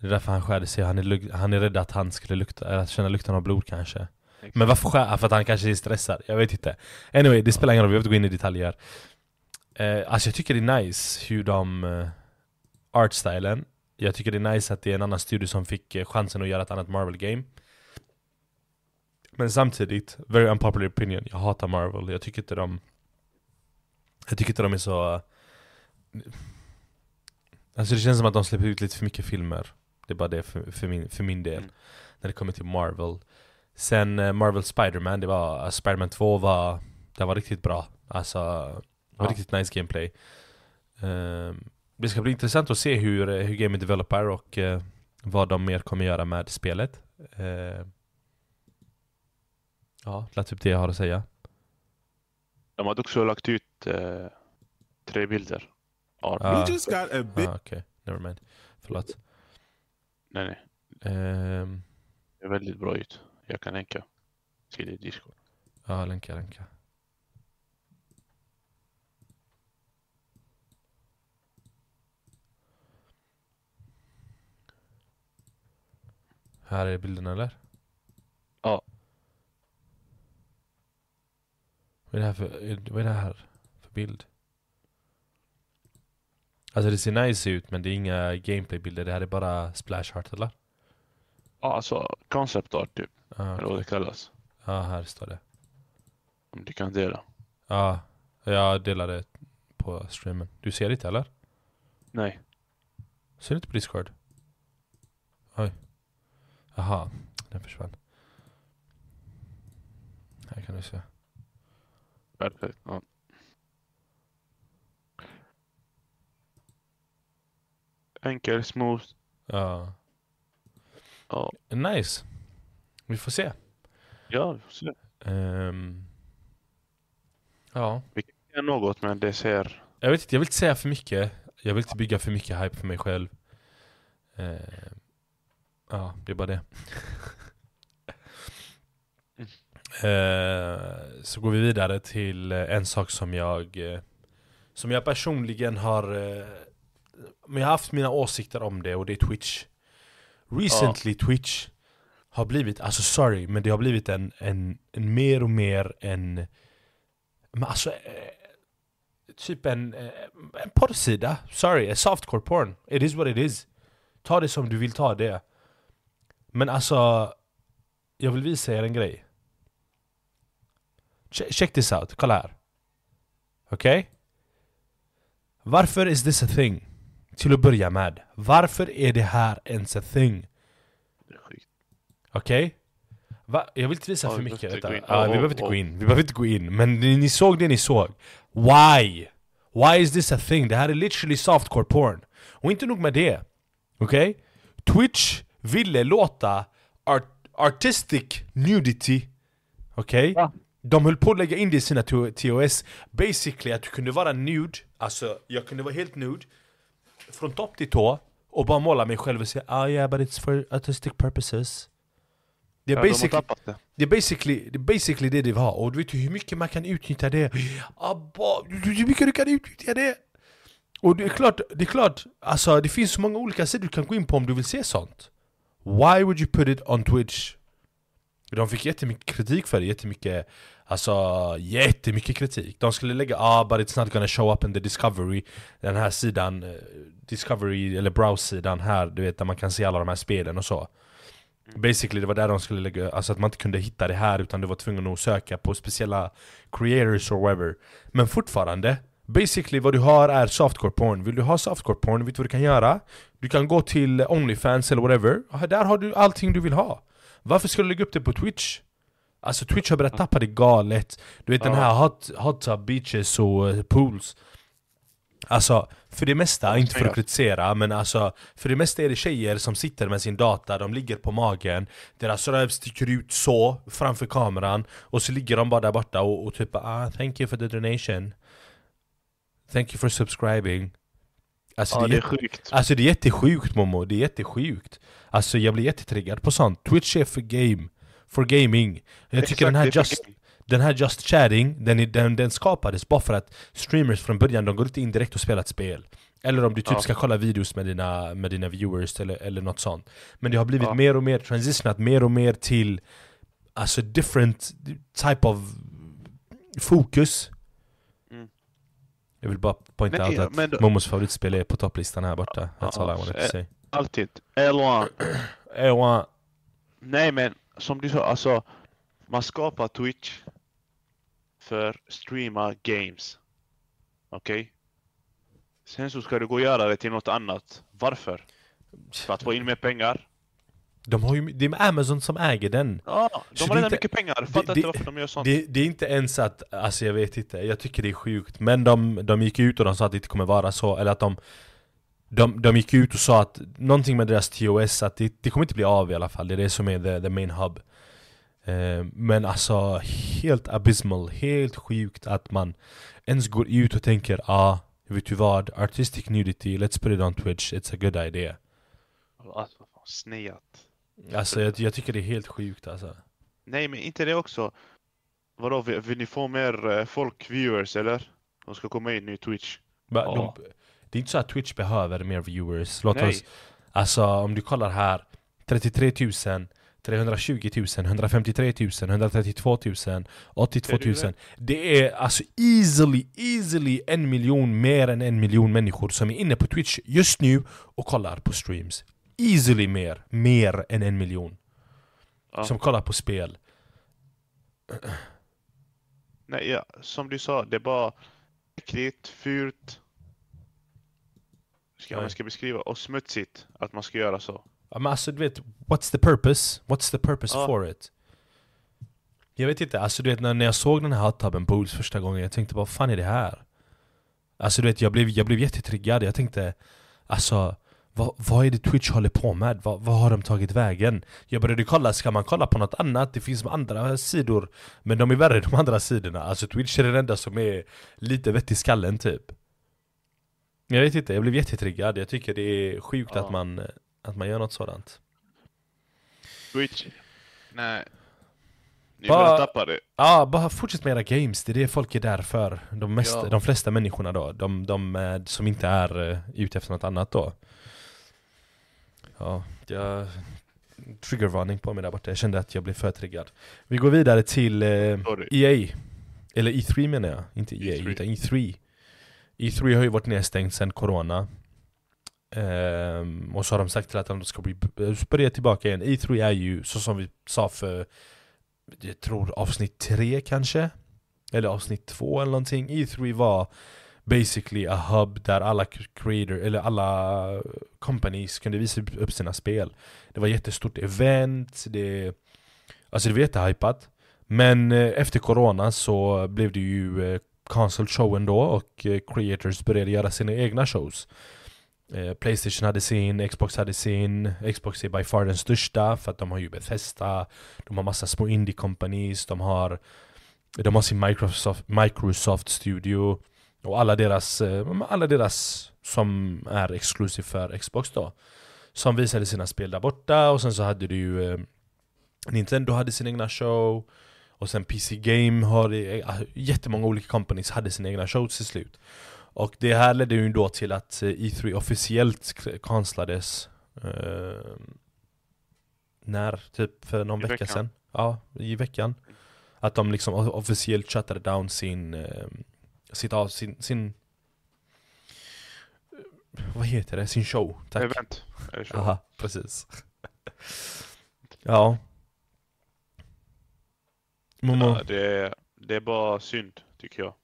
Det är därför han skärde sig, han är, han är rädd att han skulle lukta, eller att känna lukten av blod kanske. Men varför skär han? För att han kanske är stressad? Jag vet inte. Anyway, det spelar ingen roll, vi behöver inte gå in i detaljer. Eh, alltså jag tycker det är nice hur de... Uh, artstylen. Jag tycker det är nice att det är en annan studio som fick eh, chansen att göra ett annat Marvel-game. Men samtidigt, very unpopular opinion, jag hatar Marvel. Jag tycker inte de... Jag tycker inte de är så... eh, Alltså det känns som att de släpper ut lite för mycket filmer. Det är bara det för, för, min, för min del. När det kommer till Marvel. Sen eh, Marvel Spider-Man, det var, uh, Spider-Man 2 var, den var riktigt bra. Alltså, det var Ja. riktigt nice gameplay. Ehm, det ska bli intressant att se hur, eh, hur gamet developar och eh, vad de mer kommer göra med spelet. Ehm, ja, det är typ det jag har att säga. De hade också lagt ut eh, tre bilder. Ja, Ah. We just got a bit. Ah, Okej, never mind. Förlåt. Nej, nej. Ehm, Det är väldigt bra ut. Jag kan länka till i Discord. ja, länka, länka. Här är bilderna eller? Ja. Vad är det här för, vad är det här för bild? Alltså det ser nice ut men det är inga gameplaybilder, det här är bara splash art eller? Ja, alltså concept art typ. Ah, Eller vad det kallas. Ja, här står det. Om du kan dela. Ja, jag delade på streamen. Du ser det inte eller? Nej. Ser du inte på Discord? Oj. Jaha, den försvann. Här kan du se. Perfekt. Ja. Enkel, smooth. Ja. Ja. Nice. Vi får se. Ja, vi får se. Ehm, ja. Vi kan säga något men det ser... Jag vet inte, jag vill inte säga för mycket. Jag vill inte bygga för mycket hype för mig själv. Ehm, ja, det är bara det. Ehm, så går vi vidare till eh, en sak som jag eh, Som jag personligen har eh, Men jag har haft mina åsikter om det och det är Twitch. Recently Twitch Har blivit, alltså sorry, men det har blivit en, en, en mer och mer en Men alltså eh, Typ en, eh, en porrsida, sorry, a softcore porn. It is what it is. Ta det som du vill ta det. Men alltså Jag vill visa er en grej. Che- Check this out, kolla här. Okej? Varför is this a thing? Till att börja med Varför är det här ens a thing? Okej? Va? Jag vill inte visa Ja, för mycket detta. Ja, Ja, vi behöver inte gå in, vi behöver inte gå in Men ni, ni såg det ni såg Why? Why is this a thing? Det här är literally softcore porn Och inte nog med det Okej? Twitch ville låta art artistic nudity Okej? De höll på att lägga in det i sina to- TOS Basically att du kunde vara nude Alltså, jag kunde vara helt nude Från topp till tå Och bara måla mig själv och säga ah yeah but it's for artistic purposes. Det är Ja, de basically, tappat det. det är basically, det är basically det det var. Och du vet hur mycket man kan utnyttja det. Abba, hur mycket du kan utnyttja det. Och det är klart, det är klart Alltså det finns så många olika sidor du kan gå in på om du vill se sånt. Why would you put it on Twitch? De fick jättemycket kritik för det, jättemycket Alltså jättemycket kritik. De skulle lägga ah but it's not gonna show up in the discovery Den här sidan eh, Discovery eller browse-sidan här Du vet där man kan se alla de här spelen och så. Basically det var där de skulle lägga Alltså att man inte kunde hitta det här utan du var tvungen att söka på speciella creators or whatever. Men fortfarande Basically vad du har är softcore porn. Vill du ha softcore porn, vet du vad du kan göra? Du kan gå till Onlyfans eller whatever. Ah, Där har du allting du vill ha Varför ska du lägga upp det på Twitch? Alltså Twitch har börjat tappa det galet. Du vet den Ja. här hot, hot tub beaches och eh, pools. Alltså, för det mesta, inte för att kritisera, men alltså För det mesta är det tjejer som sitter med sin data, de ligger på magen Deras röv sticker ut så, framför kameran Och så ligger de bara där borta och, och typ ah, thank you for the donation Thank you for subscribing Alltså, Ja, det är jätte- sjukt. Alltså det är jättesjukt Momo, det är jättesjukt Alltså jag blir jättetriggad på sånt Twitch är för game, for gaming Jag tycker Exakt, den här just den här Just Chatting, den, den, den skapades bara för att streamers från början, de går inte in direkt och spelar ett spel. Eller om du typ Ja. ska kolla videos med dina, med dina viewers eller, eller något sånt. Men det har blivit Ja. mer och mer transitionat mer och mer till Alltså different type of fokus. Mm. Jag vill bara Men- out att men då- Momos favoritspel är på topplistan här borta. That's all I wanted to eh, say. Alltid. L1. L1. Nej men, som du sa, alltså man skapar Twitch för streama games. Okej? Sen så ska du gå och göra det till något annat. Varför? För att få in mer pengar? De har ju, det är Amazon som äger den. Ja, de Så har redan inte- mycket pengar. det- Fattar det- inte varför de gör sånt. Det, det är inte ens att, alltså jag vet inte, jag tycker det är sjukt Men de, de gick ut och de sa att det inte kommer vara så, eller att de de, de gick ut och sa att någonting med deras TOS, att det, det kommer inte bli av i alla fall Det är det som är the, the main hub eh, Men alltså, helt abysmal, helt sjukt att man ens går ut och tänker ah, vet du vad? Artistic nudity, let's put it on Twitch, it's a good idea Alltså, fan, sneat. Alltså jag, jag tycker det är helt sjukt alltså Nej men inte det också. Vadå, vill, vill ni få mer eh, folk, viewers eller? De ska komma in i Twitch. Va, Ja. de, det är inte så att Twitch behöver mer viewers. Låt Nej. oss, alltså om du kollar här 33 000 320 000, 153 000, 132 000, 82 Ser du 000 Det är alltså easily, easily en miljon mer än en miljon människor som är inne på Twitch just nu och kollar på streams Easily mer, mer än en miljon Ja. Som kollar på spel Nej, ja, som du sa, det är bara äckligt, fult. Ska Nej. man ska beskriva och smutsigt att man ska göra så. Ja, men alltså du vet, what's the purpose? What's the purpose Ja. for it? Jag vet inte, alltså du vet när, när jag såg den här hot tubben pools första gången, jag tänkte vad fan är det här? Alltså du vet, jag blev, jag blev jättetriggad, jag tänkte Alltså, vad, vad är det Twitch håller på med? Vad, vad har de tagit vägen? Jag började kolla, ska man kolla på något annat? Det finns andra sidor Men de är värre de andra sidorna, alltså Twitch är den enda som är lite vett i skallen typ Jag vet inte, jag blev jättetriggad, jag tycker det är sjukt Ja. att man att man gör något sådant Twitch. Nej. Ni Bara- börjar tappa det. Ja, bara fortsätt med era games, det är det folk är där för De, mesta, Ja. de flesta människorna då, de, de eh, som inte är uh, ute efter något annat då Ja, jag... Triggervarning på mig där borta, jag kände att jag blev för triggad Vi går vidare till eh. EA Eller E3 menar jag, inte EA E3. utan E3 E3 har ju varit nedstängt sedan Corona Um, och så har de sagt till att de ska bli, börja tillbaka igen E3 är ju, så som vi sa för jag tror avsnitt tre kanske? Eller avsnitt två eller någonting. E3 var basically a hub där alla creator, eller alla companies kunde visa upp sina spel. Det var ett jättestort event, det, alltså det var jättehypat. Men eh, efter corona så blev det ju eh, Console show ändå och eh, creators började göra sina egna shows. Eh, Playstation hade sin, Xbox hade sin, Xbox är by far den största för att de har ju Bethesda, de har massa små indie companies, de har de har sin Microsoft, Microsoft Studio. Och alla deras, eh, alla deras som är exklusiv för Xbox då. Som visade sina spel där borta. Och sen så hade du ju Nintendo hade sin egna show och sen PC Game har eh, jättemånga olika companies hade sina egna shows till slut. Och det här ledde ju då till att eh, E3 officiellt k- cancellades eh, När? Typ för någon I vecka veckan. sedan? Ja, i veckan Att de liksom officiellt shutade down sin eh, sitt av, sin, sin Vad heter det? Sin show, tack Event. Aha, precis Ja Momo, Ja, det, det är bara synd, tycker jag.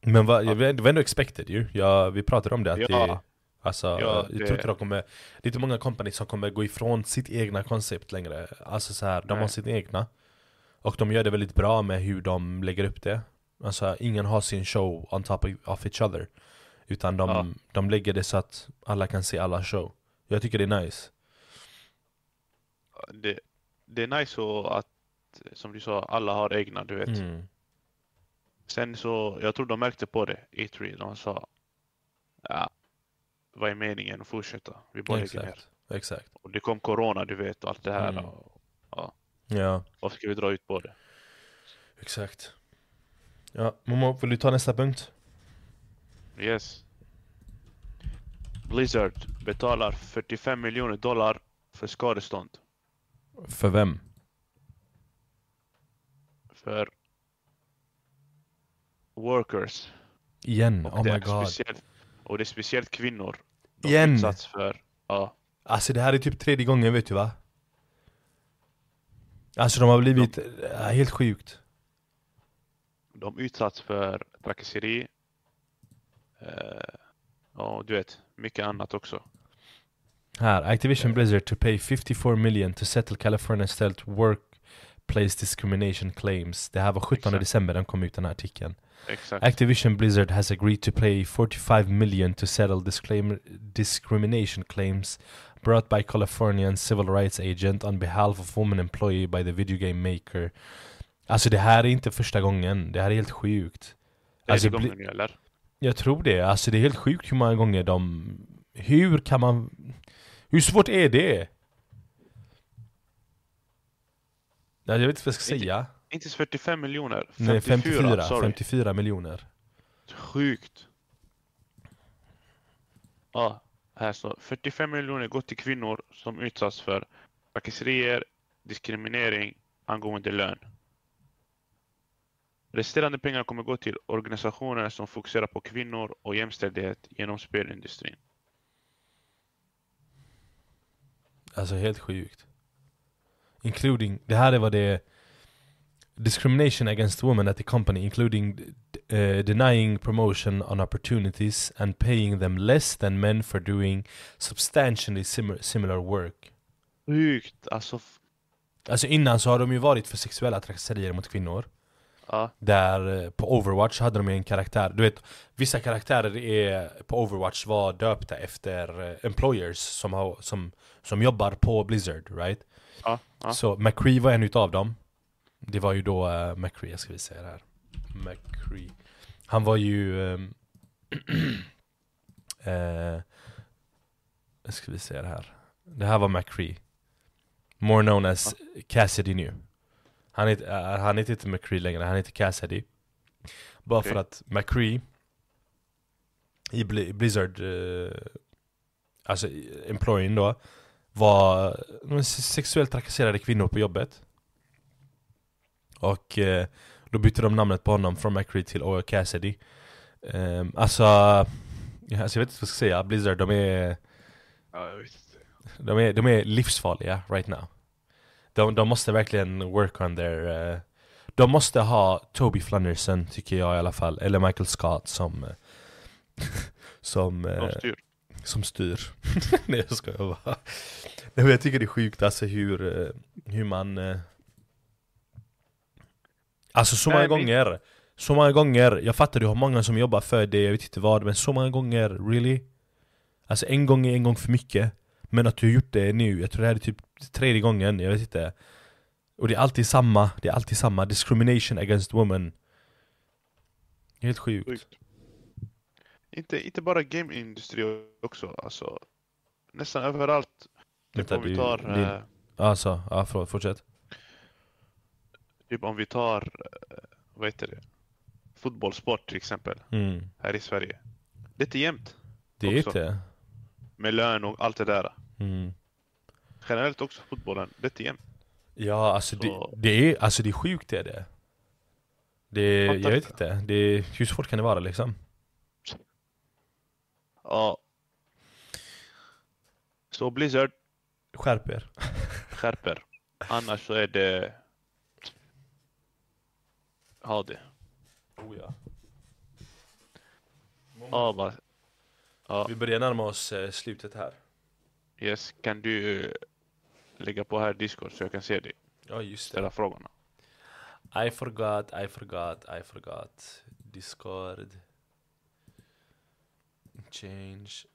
Men va, det var ändå expected ju, ja, vi pratade om det att Ja. det Alltså, Ja, jag det- tror inte de kommer Det är inte många companies som kommer gå ifrån sitt egna koncept längre Alltså så här, de har Nej. sitt egna Och de gör det väldigt bra med hur de lägger upp det. Alltså ingen har sin show on top of each other. Utan de, Ja. de lägger det så att alla kan se alla show. Jag tycker det är nice. Det, det är nice så att, som du sa, alla har egna, du vet. Mm. Sen så, jag tror de märkte på det, E3. De sa, ja, vad är meningen att fortsätta? Vi bara lägger ner. Exakt. Exakt. Och det kom corona, du vet, och allt det här. Mm. Och, ja, Ja, varför ska vi dra ut på det? exakt. Ja, Momo, vill du ta nästa punkt? Yes. Blizzard betalar 45 miljoner dollar för skadestånd. För vem? För workers. Igen, Och oh my god. Speciellt, och det är speciellt kvinnor. De Igen? utsatts för, ja, Alltså det här är typ tredje gången vet du va? Alltså de har blivit, äh, helt sjukt. de utsatts för trakasseri. Eh, och du vet, mycket annat också. Här, Activision Blizzard to pay 54 million to settle California State Workplace Discrimination Claims. Det här var 17 Exakt. december den kom ut den här artikeln. Exakt. Activision Blizzard has agreed to pay 45 million to settle disclaim- discrimination claims brought by Californian civil rights agent on behalf of woman employee by the video game maker. Alltså det här är inte första gången, det här är helt sjukt. Det är Alltså, det gången eller? jag tror det, alltså det är helt sjukt hur många gånger de... Hur kan man... Hur svårt är det? Ja, jag vet inte vad jag ska Inte- säga. Inte ens 45 miljoner. 54, Nej, 54, sorry. 54 miljoner. Sjukt. Ja, här står 45 miljoner går till kvinnor som utsatts för trakasserier, diskriminering angående lön. Resterande pengar kommer gå till organisationer som fokuserar på kvinnor och jämställdhet genom spelindustrin. Alltså helt sjukt. Including, det här är vad det är. Discrimination against women at the company including uh, denying promotion on opportunities and paying them less than men for doing substantially sim- similar work. Sjukt, alltså. Alltså innan så har de ju varit för sexuella trakasserier mot kvinnor. Ja, Där eh, på Overwatch hade de ju en karaktär, du vet Vissa karaktärer är, på Overwatch var döpta efter eh, employers som, har, som, som jobbar på Blizzard, right? Ja, ja. Så McCree var en utav dem. Det var ju då uh, McCree, jag ska vi säga det här. McCree. Han var ju um, eh, Ska vi säga det här. Det här var McCree. More known as Cassidy nu. Han heter, eh, han heter inte McCree längre, han heter Cassidy. Bara Okej. för att McCree I Bli- Blizzard eh, Alltså employeen då var sexuellt trakasserade kvinnor på jobbet. Och eh, då bytte de namnet på honom från McCree till Oil Cassidy. Um, alltså, alltså, jag vet inte vad jag ska säga, Blizzard de är, de är, de är livsfarliga right now. De, de måste verkligen work on their... eh, de måste ha Toby Flunderson tycker jag i alla fall, eller Michael Scott som... som... Eh, styr. Som styr. Nej jag skojar bara. Nej, men jag tycker det är sjukt alltså hur, eh, hur man... eh, Alltså så många Nej, gånger, så många gånger, jag fattar du har många som jobbar för det, jag vet inte vad, men så många gånger, really? Alltså en gång är en gång för mycket. Men att du har gjort det nu, jag tror det här är typ tredje gången, jag vet inte. Och det är alltid samma, det är alltid samma, discrimination against women. Helt sjukt. Sjukt. Inte, inte bara gameindustri också, alltså. Nästan överallt. Typ Vänta, om vi tar, din- eh, Alltså, ja förlåt, fortsätt. typ om vi tar, eh, vad heter det? Fotbollssport till exempel. Mm. Här i Sverige. Det är inte jämnt. Det är också. inte. Med lön och allt det där. Mm. Generellt också fotbollen, det är inte jämnt. Ja, alltså det, Så- det är, alltså det är sjukt är det. Det, jag vet inte. inte, det, hur svårt kan det vara liksom? Ja. Så Blizzard Skärp er. skärper. Annars så är det... Ha det. Oh, ja. Ja, bara... Ja, Vi börjar närma oss eh, slutet här. yes. Kan du eh, lägga på här Discord så jag kan se dig? Ja just det. Ställa frågorna. I forgot, I forgot, I forgot. Discord. Change.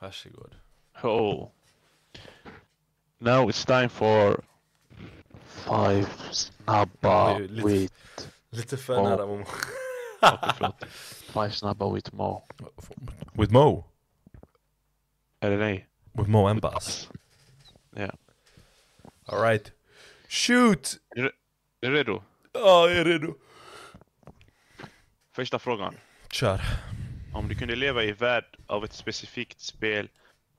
That's good. Oh. Now it's time for five snabba Oj, lite- with... Lite för Mo. nära Momo. Five snabba with Mo. With Mo? Eller nej? With Mo and Buzz? Yeah. Alright. Shoot! Är du, är du redo? Ja, ah, jag är redo. Första frågan. Kör. Om du kunde leva i värld av ett specifikt spel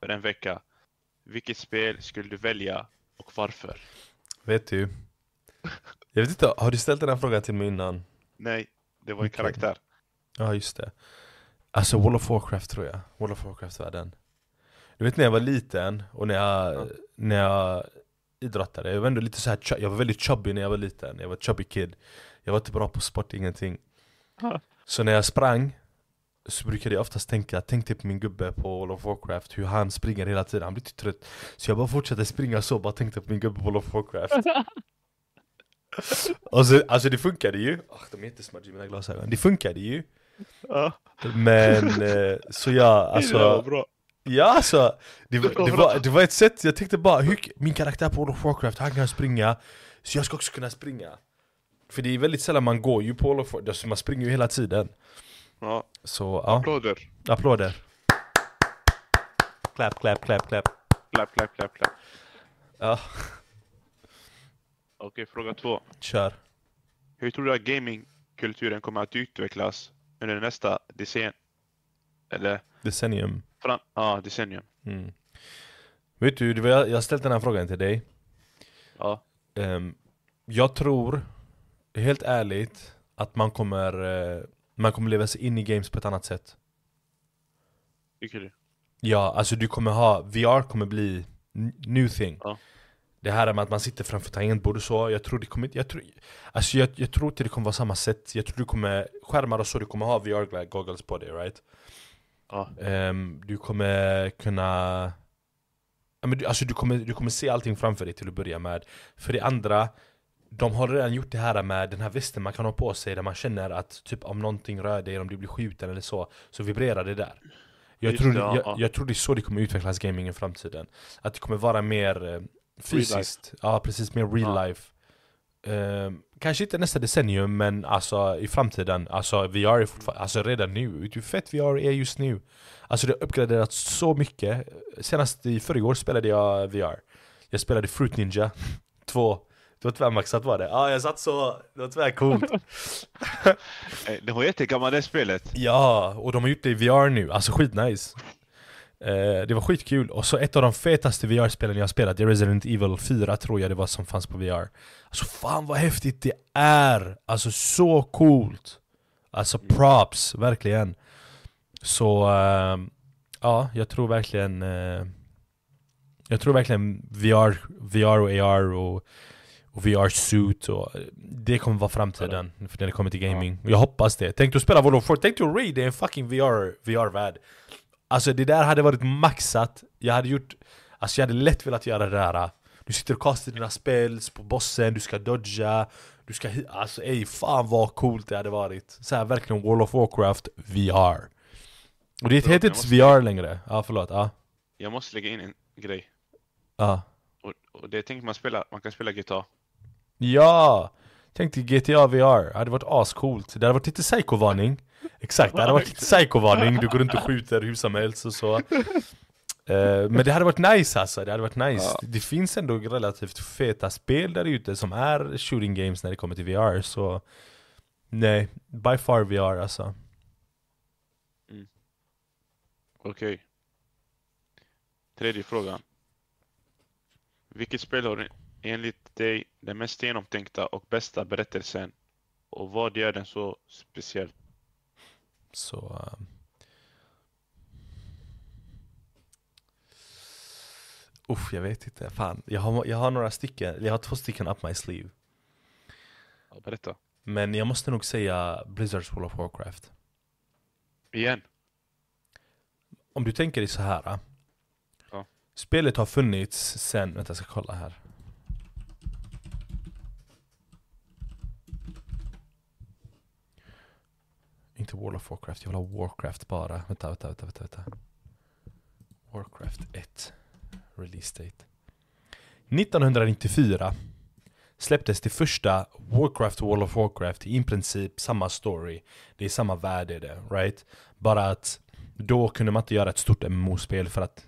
för en vecka, vilket spel skulle du välja och varför? Vet du? Jag vet inte, har du ställt den här frågan till mig innan? Nej, det var en Okej. karaktär. Ja, just det. Alltså World of Warcraft tror jag. World of Warcraft-världen. Du vet när jag var liten och när jag, när jag idrottade, jag var ändå lite så här, jag var väldigt chubby när jag var liten. Jag var chubby kid. Jag var inte bra på sport, ingenting. Så när jag sprang så brukade jag oftast tänka, tänk dig på min gubbe på World of Warcraft, hur han springer hela tiden, han blir typ trött. Så jag bara fortsatte springa så, bara tänkte på min gubbe på World of Warcraft. Och så, alltså det funkade ju, oh, de är jättesmudgy mina glasögon, det funkade ju. Ja. Men, eh, så jag, alltså Det var bra. Ja alltså, det, var- Det var det, var, det var ett sätt, jag tänkte bara, hur, min karaktär på World of Warcraft, han kan springa Så jag ska också kunna springa För det är väldigt sällan man går ju på World of Warcraft, alltså man springer ju hela tiden Ja. Så ja, Applåder. applåder Clap, clap, clap, clap Clap, clap, clap, clap. Ja, Okej, fråga två. kör Hur tror du att gamingkulturen kommer att utvecklas under nästa decennium? Eller Decennium fram... Ja, decennium. mm. Vet du, jag har ställt den här frågan till dig Ja. Ehm, Jag tror, helt ärligt, att man kommer, eh, man kommer leva sig in i games på ett annat sätt Tycker du? Ja, alltså du kommer ha, VR kommer bli new thing Ja. Det här med att man sitter framför tangentbord och så, jag tror det kommer jag tror, Alltså jag, jag tror inte det kommer vara samma sätt Jag tror du kommer, skärmar och så, du kommer ha VR-goggles på dig right? Ja. Ehm, du kommer kunna men du, Alltså du kommer, du kommer se allting framför dig till att börja med För det andra De har redan gjort det här med den här västen man kan ha på sig där man känner att typ om någonting rör dig, om du blir skjuten eller så Så vibrerar det där. Jag tror, jag, ja. jag tror det är så det kommer utvecklas gaming i framtiden. Att det kommer vara mer eh, fysiskt. Ja precis, mer real Ja. life. Ehm, Kanske inte nästa decennium men alltså i framtiden. Alltså VR är fortfarande, alltså redan nu, hur fett VR är just nu? Alltså det har uppgraderats så mycket. Senast i förrgår spelade jag VR Jag spelade Fruit Ninja 2 Det var tvärmaxat var det, ja jag satt så, det var tvärcoolt Eh, Det var jättegammalt det spelet. Ja, och de har gjort det i VR nu, alltså skitnice. Eh, Det var skitkul, och så ett av de fetaste VR-spelen jag har spelat, det är Resident Evil 4 tror jag det var som fanns på VR Alltså fan vad häftigt det är! Alltså så coolt! Alltså props, verkligen. Så, eh, ja jag tror verkligen eh, Jag tror verkligen VR, VR och AR och och VR-suit och det kommer vara framtiden för när det kommer till gaming. Och jag hoppas det. Tänk att spela World of Warcraft, tänk dig att raida en fucking VR, VR-värld. Alltså det där hade varit maxat. Jag hade gjort, alltså jag hade lätt velat göra det där. Du sitter och kastar dina spells på bossen, du ska dodga, du ska Alltså ey, fan vad coolt det hade varit. Så här verkligen World of Warcraft VR. Och det heter inte VR längre. Ja förlåt, ja. Jag måste lägga in en grej. Ja. Och, och det tänker man spela, man kan spela GTA. Ja! Tänk dig GTA VR, det hade varit ascoolt. Det hade varit lite psykovarning. Exakt, det hade varit lite psykovarning. Du går runt och skjuter hur som helst och så. Eh, men det hade varit nice alltså, det hade varit nice. Ja. Det finns ändå relativt feta spel där ute som är shooting games när det kommer till VR, så nej, by far VR alltså. Okej. Tredje frågan. Vilket spel har enligt dig den mest genomtänkta och bästa berättelsen? Och vad gör den så speciell? Så... ehm. Uff, jag vet inte. Fan. Jag har, jag har några stycken, jag har två stycken up my sleeve. Ja, berätta. Men jag måste nog säga Blizzards World of Warcraft. Igen? Om du tänker dig så här. äh. Ja. Spelet har funnits sen, vänta jag ska kolla här. Inte World of Warcraft, jag vill ha Warcraft bara. Vänta, vänta, vänta, vänta. vänta. Warcraft 1. Release date. 1994 släpptes det första Warcraft World of Warcraft i princip samma story. Det är samma värld är det, right? Bara att då kunde man inte göra ett stort MMO-spel för att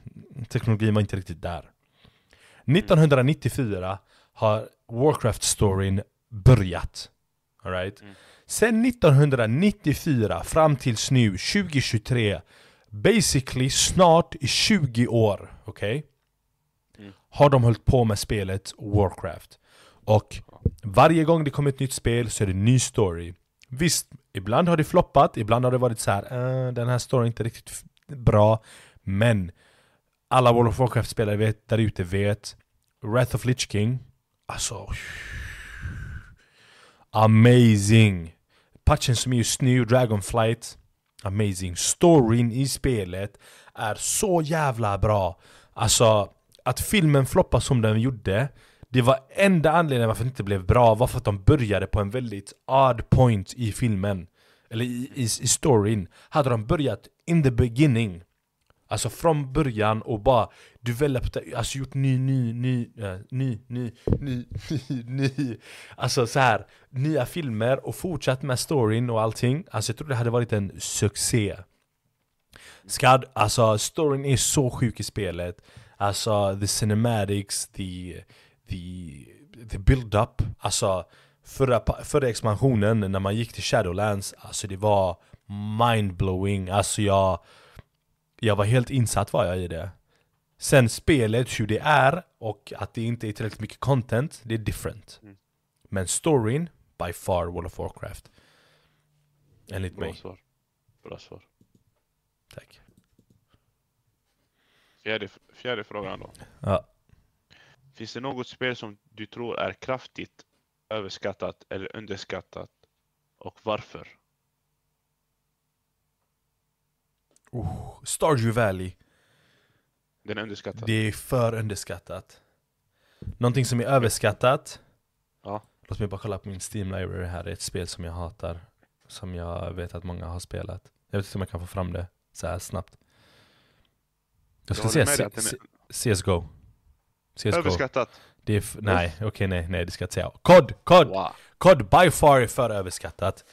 teknologin var inte riktigt där. 1994 har Warcraft-storyn börjat. Alright? Mm. Sen 1994 fram tills nu, 2023, basically snart i 20 år, okej? Har de hållit på med spelet Warcraft. Och varje gång det kommer ett nytt spel så är det en ny story. Visst, ibland har det floppat, ibland har det varit så här, "Eh, den här storyn är inte riktigt bra. Men alla World of Warcraft-spelare vet, där ute vet, Wrath of Lich King, alltså Amazing! Patchen som är just nu, Dragonflight Amazing. Storyn i spelet är så jävla bra. Alltså, att filmen floppade som den gjorde Det var enda anledningen varför det inte blev bra var för att de började på en väldigt odd point i filmen Eller i, i, i storyn Hade de börjat in the beginning Alltså från början och bara developed, alltså gjort ny, ny, ny, eh, ny, ny, ny, ny, ny. Alltså så här nya filmer och fortsatt med storyn och allting. Alltså jag tror det hade varit en succé. Skad, alltså storyn är så sjuk i spelet. Alltså the cinematics, the, the, the build-up. Alltså förra, förra expansionen när man gick till Shadowlands Alltså det var mind-blowing. Alltså jag jag var helt insatt var jag i det. Sen spelet, hur det är och att det inte är tillräckligt mycket content, det är different. Men storyn, by far World of Warcraft. Enligt Bra mig. svar. Bra svar. Tack. Fjärde, fjärde frågan då. Ja. Finns det något spel som du tror är kraftigt överskattat eller underskattat? Och varför? Oh, Stardew Valley. Den är underskattad. Det är för underskattat. Någonting som är överskattat. Ja. Låt mig bara kolla på min Steam library här. Det är ett spel som jag hatar. Som jag vet att många har spelat. Jag vet inte om jag kan få fram det så här snabbt. Jag ska säga C- C- CSGO. CSGO. Överskattat. Det är f- nej, okej nej, nej det ska jag inte säga. COD! COD! COD by far är för överskattat.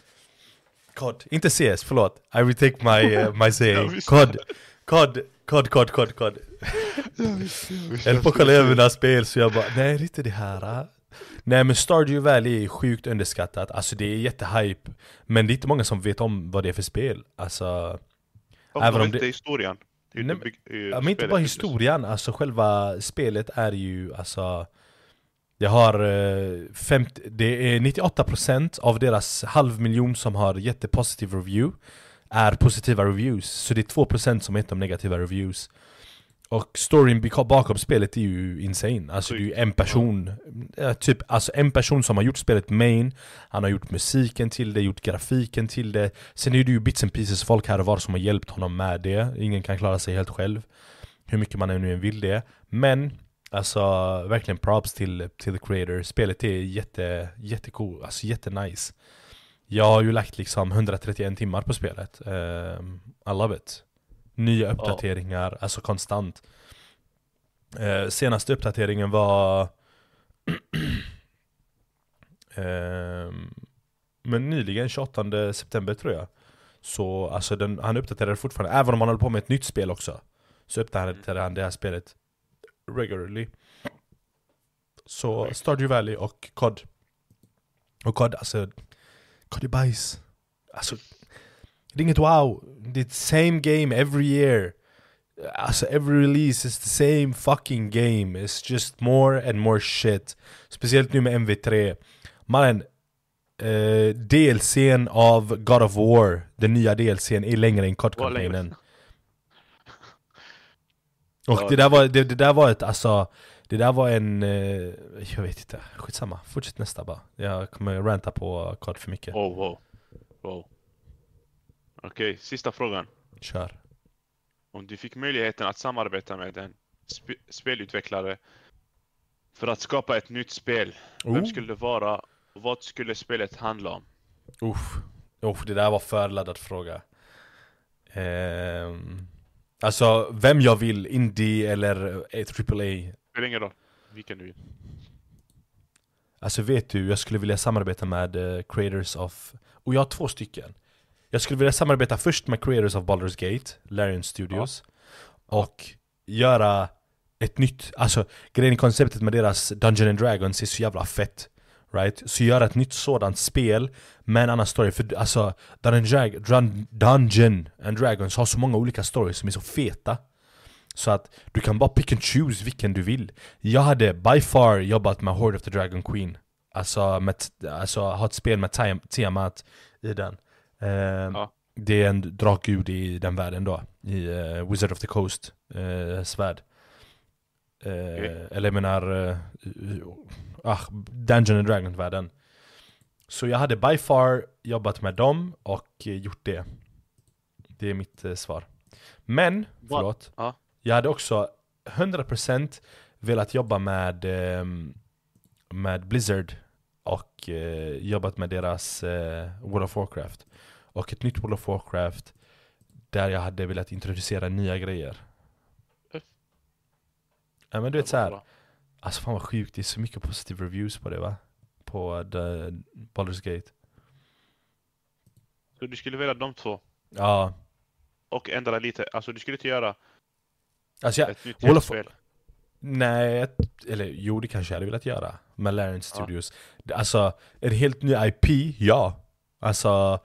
COD, inte CS, förlåt. I retake my, uh, my saying. COD, COD, COD, COD, COD, COD. Jag höll på att kolla över mina spel så jag bara, nej det är inte det här. äh." Nej men Stardew Valley är sjukt underskattat, alltså det är jättehype Men det är inte många som vet om vad det är för spel, alltså Och även om det- historien. Det är Nej, Ja, men inte bara historien, alltså själva spelet är ju alltså Jag har eh, 50, det är 98% av deras halv miljon som har jättepositiv review Är positiva reviews, så det är 2% som heter de negativa reviews. Och storyn bak- bakom spelet är ju insane, alltså det är ju en person eh, Typ, alltså en person som har gjort spelet main Han har gjort musiken till det, gjort grafiken till det. Sen är det ju bits and pieces folk här och var som har hjälpt honom med det. Ingen kan klara sig helt själv Hur mycket man nu än vill det. Men Alltså verkligen props till, till the creator. Spelet är jätte, jättecool, alltså jättenice. Jag har ju lagt liksom 131 timmar på spelet. Ehm, I love it. Nya uppdateringar, alltså konstant. Eh, Senaste uppdateringen var Ehm, Men nyligen, 28 september tror jag. Så alltså den, han uppdaterar fortfarande, även om han håller på med ett nytt spel också Så uppdaterar han det här spelet regularly. Så Stardew Valley och COD. Och COD, alltså COD är bajs. Alltså Det är inget wow, det är same game every year. Alltså every release is the same fucking game. It's just more and more shit. Speciellt nu med MV3 Mannen eh, DLCn av God of War Den nya DLCn är längre än. COD-kampanjen Och Ja, det där var, det, det där var ett alltså Det där var en, eh, jag vet inte, skitsamma Fortsätt nästa bara Jag kommer ranta på COD för mycket Wow, wow. wow. Okej, sista frågan. Kör Om du fick möjligheten att samarbeta med en sp- spelutvecklare för att skapa ett nytt spel, vem Oh. skulle det vara och vad skulle spelet handla om? Uff. Oh, det där var för laddad fråga. Ehm, alltså, vem jag vill, indie eller AAA. Spelar ingen roll. Vilken du vill. Alltså vet du, jag skulle vilja samarbeta med eh, creators of... Och jag har två stycken. Jag skulle vilja samarbeta först med creators of Baldur's Gate, Larian Studios. Och göra ett nytt, alltså grejen i konceptet med deras Dungeon and Dragons är så jävla fett. Right? Så göra ett nytt sådant spel med en annan story. För alltså, Dungeon, Drag- Dun- Dungeon and Dragons har så många olika stories som är så feta. Så att du kan bara pick and choose vilken du vill. Jag hade by far jobbat med Horde of the Dragon Queen. Alltså, med, alltså ha ett spel med tem- temat i den. Ehm, Det är en drakgud i den världen då. I eh, Wizard of the Coast uh, svärd. Eh, Eller jag menar, uh, ah, Dungeon and Dragon-världen. Så jag hade by far jobbat med dem och eh, gjort det. Det är mitt eh, svar. Men, förlåt. Ja. Jag hade också 100% velat jobba med, ehm, med Blizzard och eh, jobbat med deras eh, World of Warcraft. Och ett nytt World of Warcraft där jag hade velat introducera nya grejer. Ja men du vet såhär, alltså fan vad sjukt, det är så mycket positiva reviews på det va? På the Baldur's Gate. Så du skulle välja de två? Ja. Och ändra lite, alltså du skulle inte göra Alltså jag, ett nytt World of, spel? Nej, eller jo det kanske jag hade velat göra med Larian Studios. Alltså, en helt ny IP, ja. Alltså,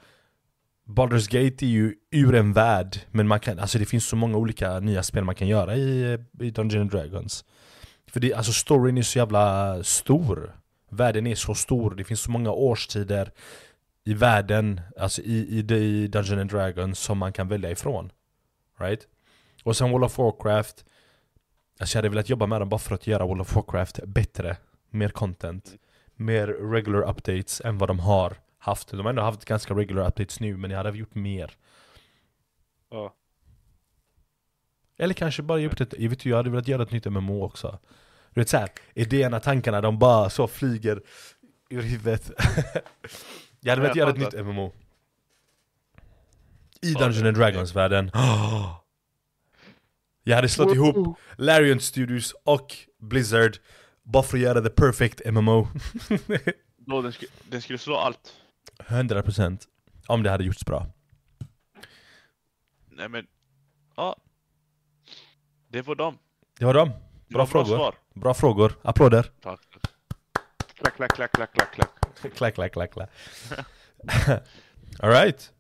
Baldur's Gate är ju ur en värld, men man kan, alltså det finns så många olika nya spel man kan göra i, i Dungeons and Dragons. För det, alltså storyn är så jävla stor. Världen är så stor, det finns så många årstider i världen, alltså i, i, i Dungeons and Dragons som man kan välja ifrån. Right? Och sen World of Warcraft Alltså jag hade velat jobba med dem bara för att göra World of Warcraft bättre Mer content Mer regular updates än vad de har haft De har ändå haft ganska regular updates nu men jag hade gjort mer Ja. Eller kanske bara gjort ett, jag vet ju, jag hade velat göra ett nytt MMO också. Du vet såhär, idéerna, tankarna, de bara så flyger ur huvudet. Jag hade velat göra ett nytt MMO I Dungeons and Dragons-världen. Jag hade slått ihop Larian Studios och Blizzard Bara för att göra the perfect MMO Då den, skulle, den skulle slå allt. 100% Om det hade gjorts bra. Nej men, ja. Det var dem. Det var dem, bra bra frågor svar. Bra frågor, applåder Tack. Klack, klack, klack, klack, klack, klack. Klack, klack, klack, klack Alright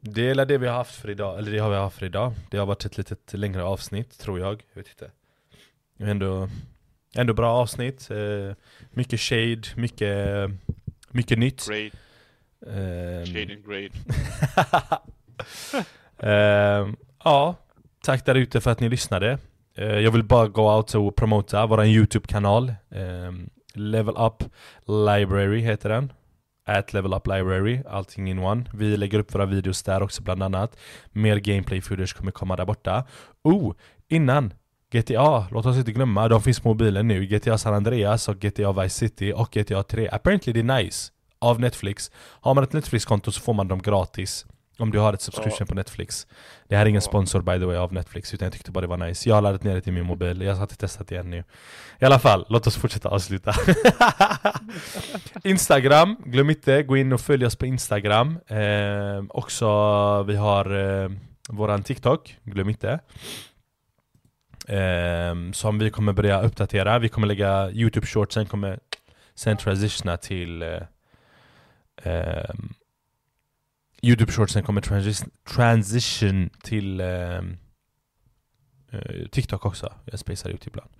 Det är det vi har haft för idag, eller det har vi haft för idag Det har varit ett litet längre avsnitt, tror jag, jag vet inte Ändå, ändå bra avsnitt eh, Mycket shade, mycket, mycket nytt Grade. Ehm, Shade and grade. Ehm, ja, tack där ute för att ni lyssnade. Eh, jag vill bara gå out och promota vår YouTube-kanal. Ehm, Level Up Library heter den. At Level Up Library, allting in one. Vi lägger upp våra videos där också bland annat. Mer gameplay footage kommer komma där borta. Oh, innan! GTA, låt oss inte glömma, de finns på mobilen nu. GTA San Andreas och GTA Vice City och GTA 3. Apparently det är nice. Av Netflix. Har man ett Netflix-konto så får man dem gratis. Om du har ett subscription Ja. på Netflix. Det här är ingen sponsor by the way av Netflix, utan jag tyckte bara det var nice. Jag har laddat ner det till min mobil, jag har inte testat det än nu. I alla fall, låt oss fortsätta avsluta. Instagram, glöm inte, gå in och följ oss på Instagram. Eh, också, vi har eh, våran TikTok, glöm inte. Eh, som vi kommer börja uppdatera. Vi kommer lägga YouTube shorts, sen kommer sen transitiona till eh, ehm, Youtube shortsen kommer transi- transition till ehm, eh, TikTok också. Jag spacar ut ibland.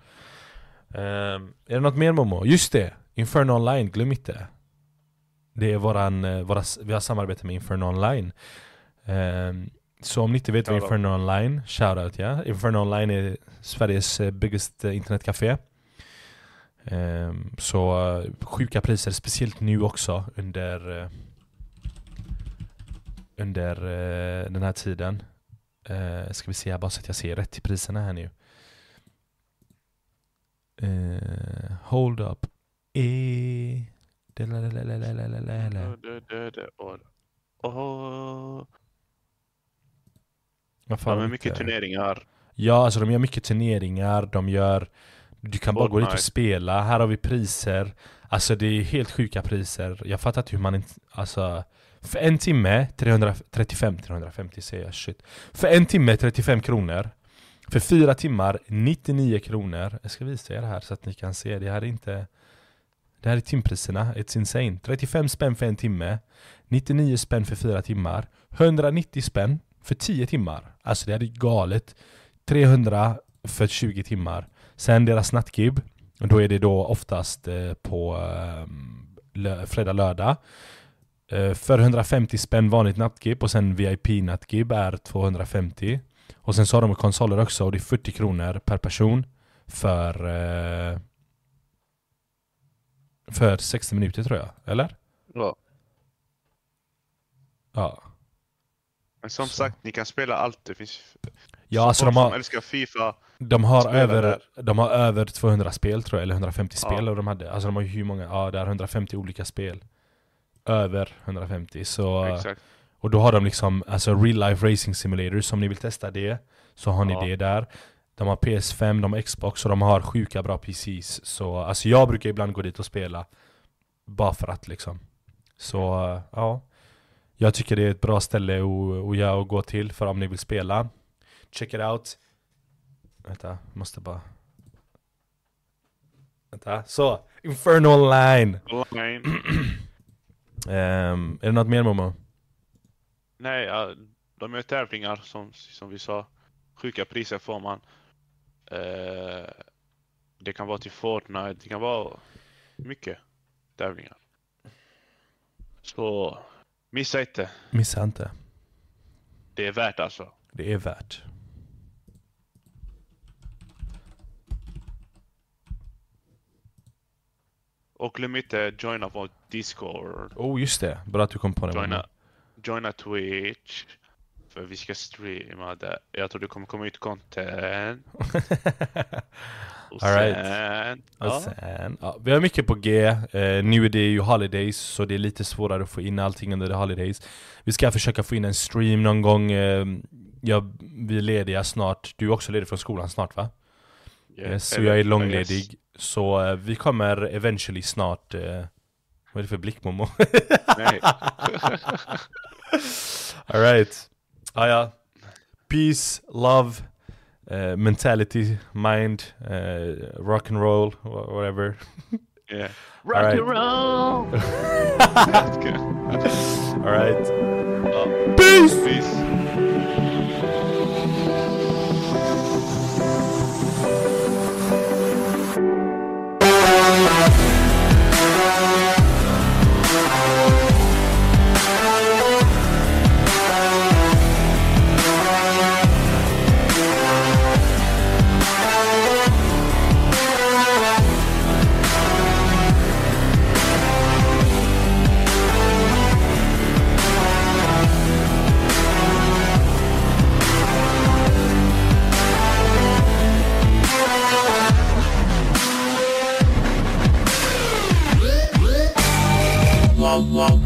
Ehm, är det något mer Momo? Just det! Inferno Online, glöm inte. Det är våran, eh, våra, vi har samarbete med Inferno Online. Ehm, så om ni inte vet vad. Inferno Online, shoutout ja. Inferno Online är Sveriges eh, biggest eh, internetcafé. Ehm, så eh, sjuka priser, speciellt nu också under eh, under eh, den här tiden. Eh, ska vi se bara så att jag ser rätt i priserna här nu. Eh, hold up. E... Vad fan de har mycket turneringar. Ja, alltså de gör mycket turneringar, de gör... Du kan bara gå dit och spela, här har vi priser Alltså det är helt sjuka priser Jag fattar inte hur man inte... Alltså... För en timme, 335, 350 säger jag, shit. För en timme, 35 kronor. För fyra timmar, 99 kronor. Jag ska visa er här så att ni kan se, det här är inte... Det här är timpriserna, it's insane. 35 spänn för en timme. 99 spänn för fyra timmar. 190 spänn för 10 timmar. Alltså det här är galet. 300 för 20 timmar. Sen deras nattgib Då är det då oftast eh, på ehm, fredag, lördag. För 150 spänn vanligt nattgib och sen VIP-nattgib är 250 Och sen så har de konsoler också och det är 40 kronor per person För eh, För 60 minuter tror jag, eller? Ja. Ja Men som sagt, ni kan spela allt. Det finns Ja, så alltså de har- som älskar Fifa. De har, över, där. de har över 200 spel tror jag, eller 150 Ja. spel och de hade. Alltså de har ju hur många? Ja, det är 150 olika spel. Över 150. Så, Exakt. och då har de liksom, alltså real life racing simulators, om ni vill testa det så har ni Ja. det där. De har PS5, de har Xbox och de har sjuka bra PCs. Så alltså jag brukar ibland gå dit och spela. Bara för att liksom. Så ja. Jag tycker det är ett bra ställe att, gå till för om ni vill spela. Check it out. Vänta, måste bara... Vänta, så! Inferno Online! Online. Ehm, är det något mer Momo? Nej, de gör tävlingar som, som vi sa. Sjuka priser får man. Eh, det kan vara till Fortnite, det kan vara mycket tävlingar. Så missa inte. Missa inte. Det är värt alltså. Det är värt. Och glöm inte joina vår Discord. Oh just det, bra att du kom på det. Joina, joina Twitch. För vi ska streama där. Jag tror det kommer komma ut content. Och All right. sen... Och ja. sen, ja, vi har mycket på G, eh, nu är det ju holidays så det är lite svårare att få in allting under the holidays Vi ska försöka få in en stream någon gång, eh, ja, vi är lediga snart, du är också ledig från skolan snart va? Yeah, Yes, så jag är yes. långledig, så eh, vi kommer eventually snart eh, Vad är det för blick Momo? Nej. Alright, ah, ja Peace, love, eh, mentality, mind, eh, rock and roll, whatever Yeah. Rock and roll! Alright Peace! Peace! Wow, wow, wow.